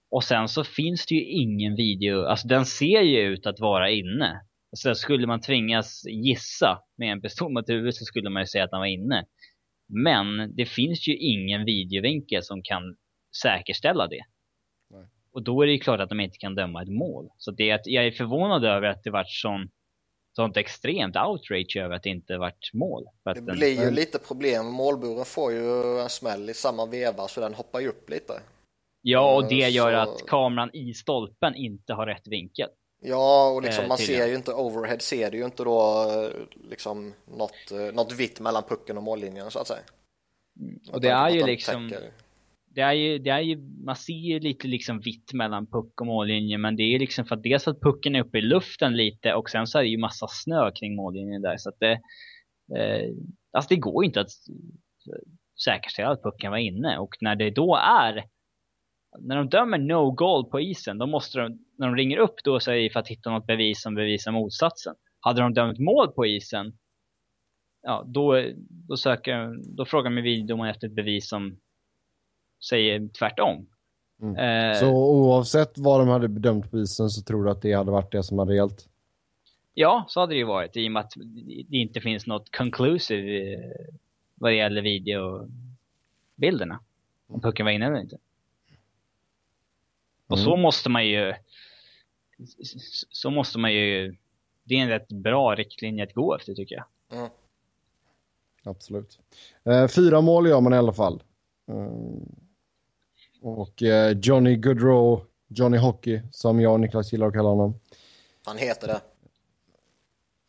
Och sen så finns det ju ingen video, alltså den ser ju ut att vara inne. Så skulle man tvingas gissa med en pistol mot huvudet så skulle man ju säga att den var inne. Men det finns ju ingen videovinkel som kan säkerställa det. Nej. Och då är det ju klart att de inte kan döma ett mål. Så det är att jag är förvånad över att det varit sån sånt extremt outrage över att det inte varit mål. det den... blir ju lite problem. Målburen får ju en smäll i samma veva så den hoppar ju upp lite. Ja, och det gör så... att kameran i stolpen inte har rätt vinkel. Ja, och liksom, eh, man ser ju inte overhead, ser det ju inte då liksom något, eh, något vitt mellan pucken och mållinjen så att säga. Mm. Och det är ju liksom, täcker det är ju, det är ju, man ser ju lite liksom vitt mellan puck och mållinje men det är ju liksom för att dels att pucken är uppe i luften lite och sen så är det ju massa snö kring mållinjen där så att det, eh, alltså det går ju inte att säkerställa att pucken var inne och när det då är när de dömer no goal på isen, då måste de, när de ringer upp då så är det för att hitta något bevis som bevisar motsatsen. Hade de dömt mål på isen, ja då, då söker, då frågar man videodomaren efter ett bevis som säger tvärtom. Mm. Eh, så oavsett vad de hade bedömt på isen så tror du att det hade varit det som hade gällt? Ja, så hade det ju varit i och med att det inte finns något conclusive eh, vad det gäller videobilderna. Om pucken var inne eller inte. Och mm. så måste man ju så måste man ju det är en rätt bra riktlinje att gå efter tycker jag. Mm. Absolut. Eh, fyra mål gör man i alla fall. Mm. Och eh, Johnny Goodrow, Johnny Hockey, som jag och Niklas gillar att kalla honom. Han heter det.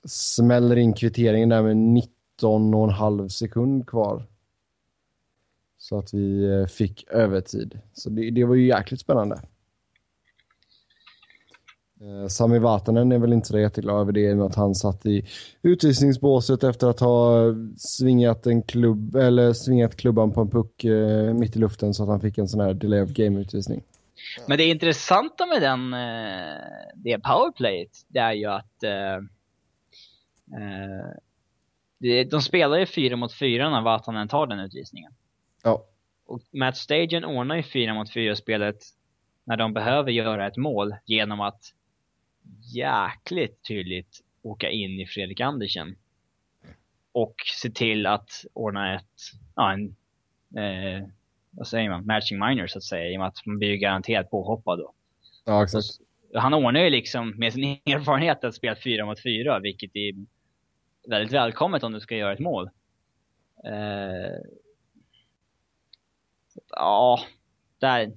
Smäller in kvitteringen där med 19 och en halv sekund kvar. Så att vi eh, fick övertid. Så det, det var ju jäkligt spännande. Eh, Sami Vatanen är väl inte så jätteglad över det med att han satt i utvisningsbåset efter att ha svingat en klubb eller svingat klubban på en puck eh, mitt i luften så att han fick en sån här delay of game-utvisning. Men det intressanta med den, eh, det powerplayet, det är ju att de spelar ju fyra mot fyra när Vatanen tar den utvisningen. Ja. Och Matt Stagen ordnar ju fyra mot fyra spelet när de behöver göra ett mål genom att jäkligt tydligt åka in i Fredrik Andersen. Och se till att ordna ett, ja en, eh, vad säger man, matching minor så att säga. I och med att man blir ju garanterat påhoppad då. Ja, exakt. Och han ordnar ju liksom med sin erfarenhet att spela fyra mot fyra, vilket är väldigt välkommet om du ska göra ett mål. Eh, ja, där.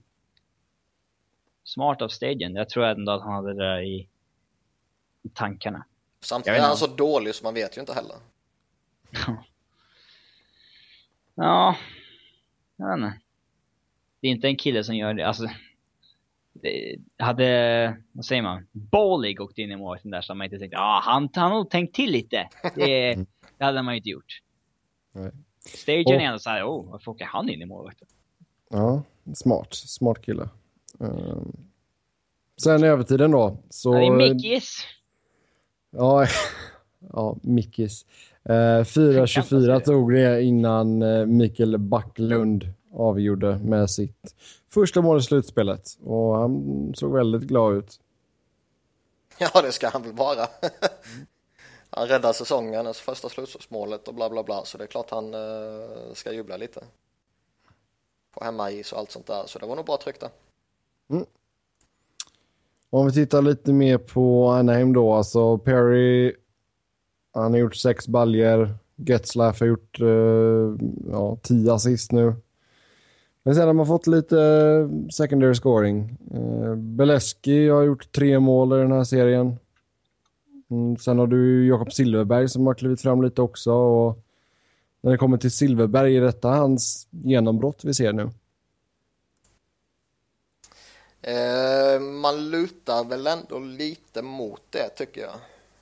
Smart av stagen. Jag tror ändå att han hade det där i i tankarna. Samtidigt är han så dålig så man vet ju inte heller. ja, jag vet inte. Det är inte en kille som gör det. Alltså, det hade, vad säger man, Bowlig åkt in i målvakten där så hade man inte tänkt, ja ah, han, han har nog tänkt till lite. Det, det hade man ju inte gjort. Nej. Stagen är ändå såhär, oh, varför åker han in i målvakten? Ja, smart. Smart kille. Ehm, sen i övertiden då. Så, Ja, det är Mickis. Ja, ja Mickis. Uh, 4.24 tog det innan uh, Mikael Backlund avgjorde med sitt första mål i slutspelet. Och han såg väldigt glad ut. Ja, det ska han väl vara. han räddade säsongen, alltså första slutspelsmålet och bla bla bla, så det är klart han eh, ska jubla lite. På hemmais och allt sånt där, så det var nog bra tryckt där. Om vi tittar lite mer på Anaheim då, alltså Perry, han har gjort sex baljer. Getzlaff har gjort uh, ja, tio assist nu. Men sen har man fått lite secondary scoring. Eh, uh, Beleski har gjort tre mål i den här serien. Mm, sen har du Jakob Silverberg som har klivit fram lite också. Och när det kommer till Silverberg, är detta hans genombrott vi ser nu? Eh, man lutar väl ändå lite mot det tycker jag.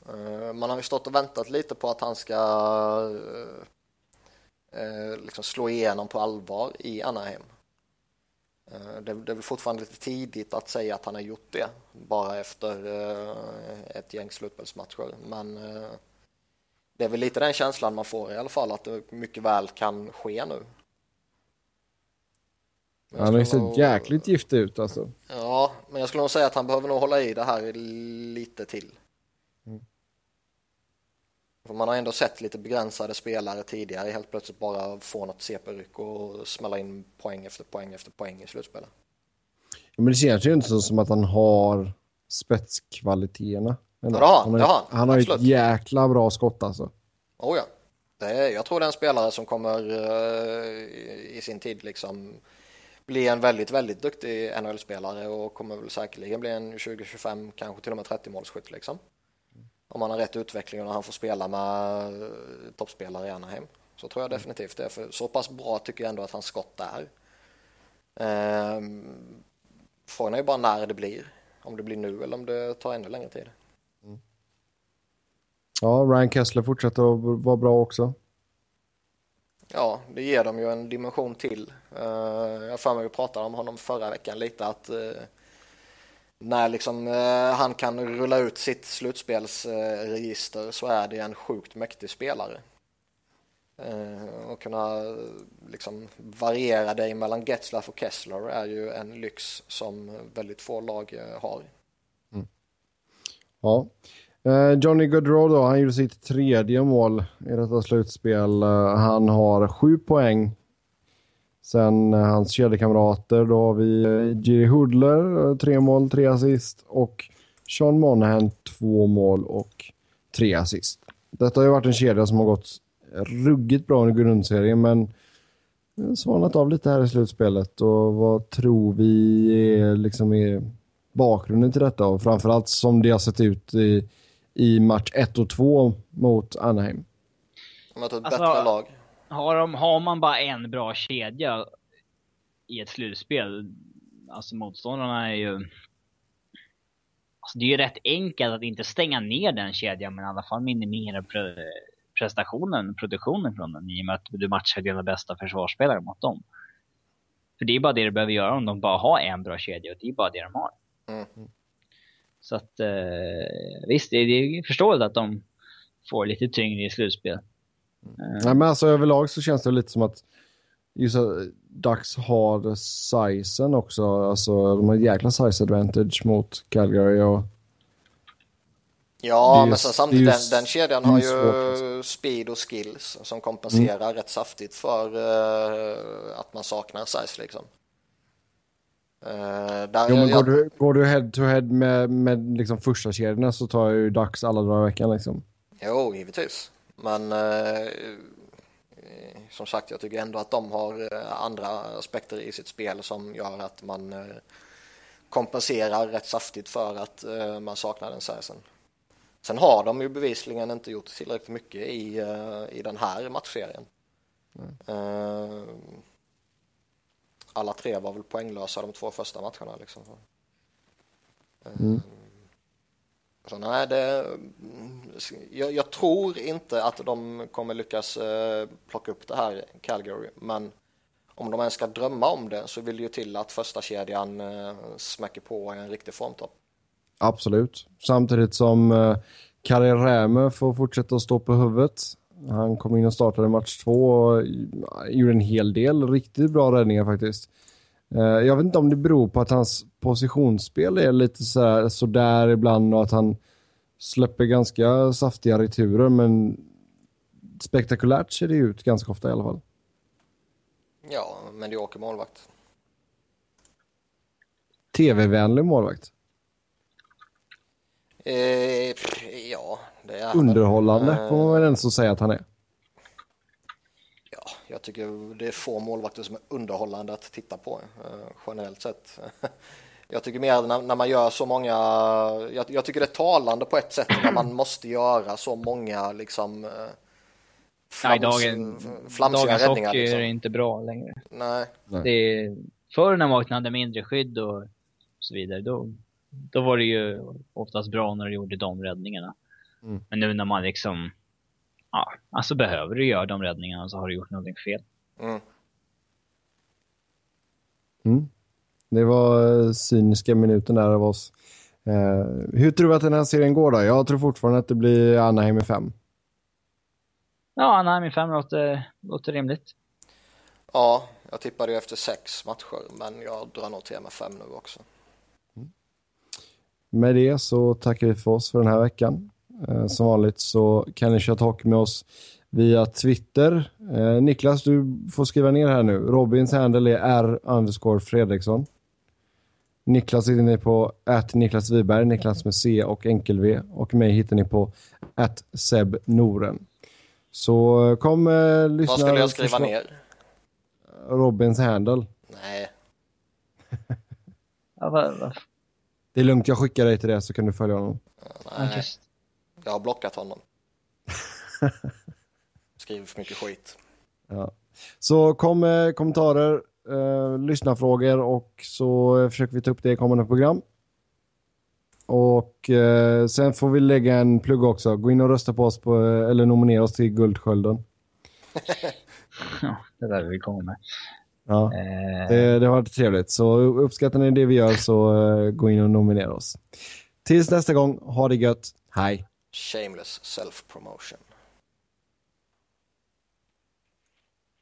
Eh, man har ju stått och väntat lite på att han ska eh, eh liksom slå igenom på allvar i Anaheim. Eh, det, det är väl fortfarande lite tidigt att säga att han har gjort det bara efter eh, ett gäng slutspelsmatcher. Men det är väl lite den känslan man får i alla fall att det mycket väl kan ske nu. Han har ju sett jäkligt giftig ut alltså. Ja, men jag skulle nog säga att han behöver nog hålla i det här lite till. Mm. För man har ändå sett lite begränsade spelare tidigare helt plötsligt bara få något CP-ryck och smälla in poäng efter poäng efter poäng i slutspelet. Ja, Men det känns ju inte så som att han har spetskvaliteterna. Ja, det har han. han har, han. han har ju ett jäkla bra skott alltså. Oh ja. Det är, jag tror det är en spelare som kommer i, i sin tid liksom bli en väldigt, väldigt duktig NHL-spelare och kommer väl säkerligen bli en 20-25, kanske till och med 30 målskytt liksom. Om han har rätt utveckling och han får spela med eh, toppspelare i Anaheim. Så tror jag definitivt det, för så pass bra tycker jag ändå att hans skott är. Ehm, frågan är ju bara när det blir. Om det blir nu eller om det tar ännu längre tid. Ja, Ryan Kessler fortsätter att vara bra också. Ja, det ger dem ju en dimension till. Eh, jag har för mig att vi pratade om honom förra veckan lite att eh, när liksom eh, han kan rulla ut sitt slutspelsregister så är det en sjukt mäktig spelare. Eh, och kunna liksom variera dig mellan Getzlaff och Kessler är ju en lyx som väldigt få lag eh, har. Mm. Ja. Eh, Johnny Gaudreau då, han gjorde sitt tredje mål i detta slutspel. Eh, han har sju poäng. Sen eh, hans kedjekamrater, då har vi Jiri Hudler, tre mål, tre assist och Sean Monahan, två mål och tre assist. Detta har ju varit en kedja som har gått ruggigt bra under grundserien, men svalnat av lite här i slutspelet. Och vad tror vi är, liksom är bakgrunden till detta? Och framförallt som det har sett ut i, i match 1 och 2 mot Anaheim. Möter ett Alltså, bättre lag. Har, de, har man bara en bra kedja i ett slutspel, alltså motståndarna är ju... Alltså det är ju rätt enkelt att inte stänga ner den kedjan, men i alla fall minimera pre, prestationen, produktionen från den i och med att du matchar dina bästa försvarsspelare mot dem. För det är bara det du behöver göra om de bara har en bra kedja och det är bara det de har. Mm. Så att eh, visst, det är, det är förståeligt att de får lite tyngre i slutspel. Eh, Nej, men alltså överlag så känns det lite som att just att Ducks har sizen också. Alltså de har en jäkla size advantage mot Calgary och Ja, är men sen samtidigt, är den, den kedjan har ju svårt, alltså. speed och skills som kompenserar rätt saftigt för eh, att man saknar size liksom. Uh, där Jo, men jag, går, du, går du head to head med, med liksom första kedjorna så tar ju Ducks alla dagar i veckan liksom. Jo, givetvis. Men eh, som sagt, jag tycker ändå att de har eh, andra aspekter i sitt spel som gör att man eh, kompenserar rätt saftigt för att man saknar den sizen. Sen har de ju bevisligen inte gjort tillräckligt mycket i, i den här matchserien. Eh, alla tre var väl poänglösa de två första matcherna liksom. Mm. Så nej, det, jag, jag, tror inte att de kommer lyckas eh, plocka upp det här Calgary, men om de ens ska drömma om det så vill det ju till att första kedjan eh, smäcker på en riktig formtopp. Absolut. Samtidigt som eh, Kari Rämö får fortsätta att stå på huvudet. Han kom in och startade match två och gjorde en hel del riktigt bra räddningar faktiskt. Eh, jag vet inte om det beror på att hans positionsspel är lite så sådär ibland och att han släpper ganska saftiga returer men spektakulärt ser det ut ganska ofta i alla fall. Ja, medioker målvakt. TV-vänlig målvakt? Eh, ja, det är Underhållande får man väl ens säga att han är. Ja, jag tycker det är få målvakter som är underhållande att titta på eh, generellt sett. Jag tycker mer när, när man gör så många, jag, jag, tycker det är talande på ett sätt när man måste göra så många liksom eh, flams, Nej, dagen, dagens hockey liksom. är inte bra längre. Nej. Det är, förr när man hade mindre skydd och så vidare, då, då var det ju oftast bra när du gjorde de räddningarna. Mm. Men nu när man liksom, ja, alltså behöver du göra de räddningarna så har du gjort någonting fel. Mm. Mm. Det var eh, cyniska minuten där av oss. Eh, hur tror du att den här serien går då? Jag tror fortfarande att det blir Anaheim i fem. Ja, Anaheim i fem låter, låter rimligt. Ja, jag tippade ju efter sex matcher, men jag drar nog till med fem nu också. Mm. Med det så tackar vi för oss för den här veckan. Eh, som vanligt så kan ni köra hockey med oss via Twitter. Eh, Niklas, du får skriva ner här nu. Robins handle är r underscore Fredriksson. Niklas hittar ni på att Niklas Wiberg, Niklas med C och enkel-V. Och mig hittar ni på att Seb Noren. Så kom eh, lyssna. Vad skulle jag skriva ner? Robins handle. Nej. Det är lugnt, jag skickar dig till det så kan du följa honom. Nej. Jag har blockat honom. Skriver för mycket skit. Ja. Så kom med kommentarer, eh, lyssnarfrågor och så försöker vi ta upp det i kommande program. Och eh, sen får vi lägga en plugg också. Gå in och rösta på oss på, eller nominera oss till Guldskölden. ja, det där vi kommer med. Ja, eh... det, det har varit trevligt. Så uppskattar ni det vi gör så gå in och nominera oss. Tills nästa gång, ha det gött. Hej! shameless self promotion.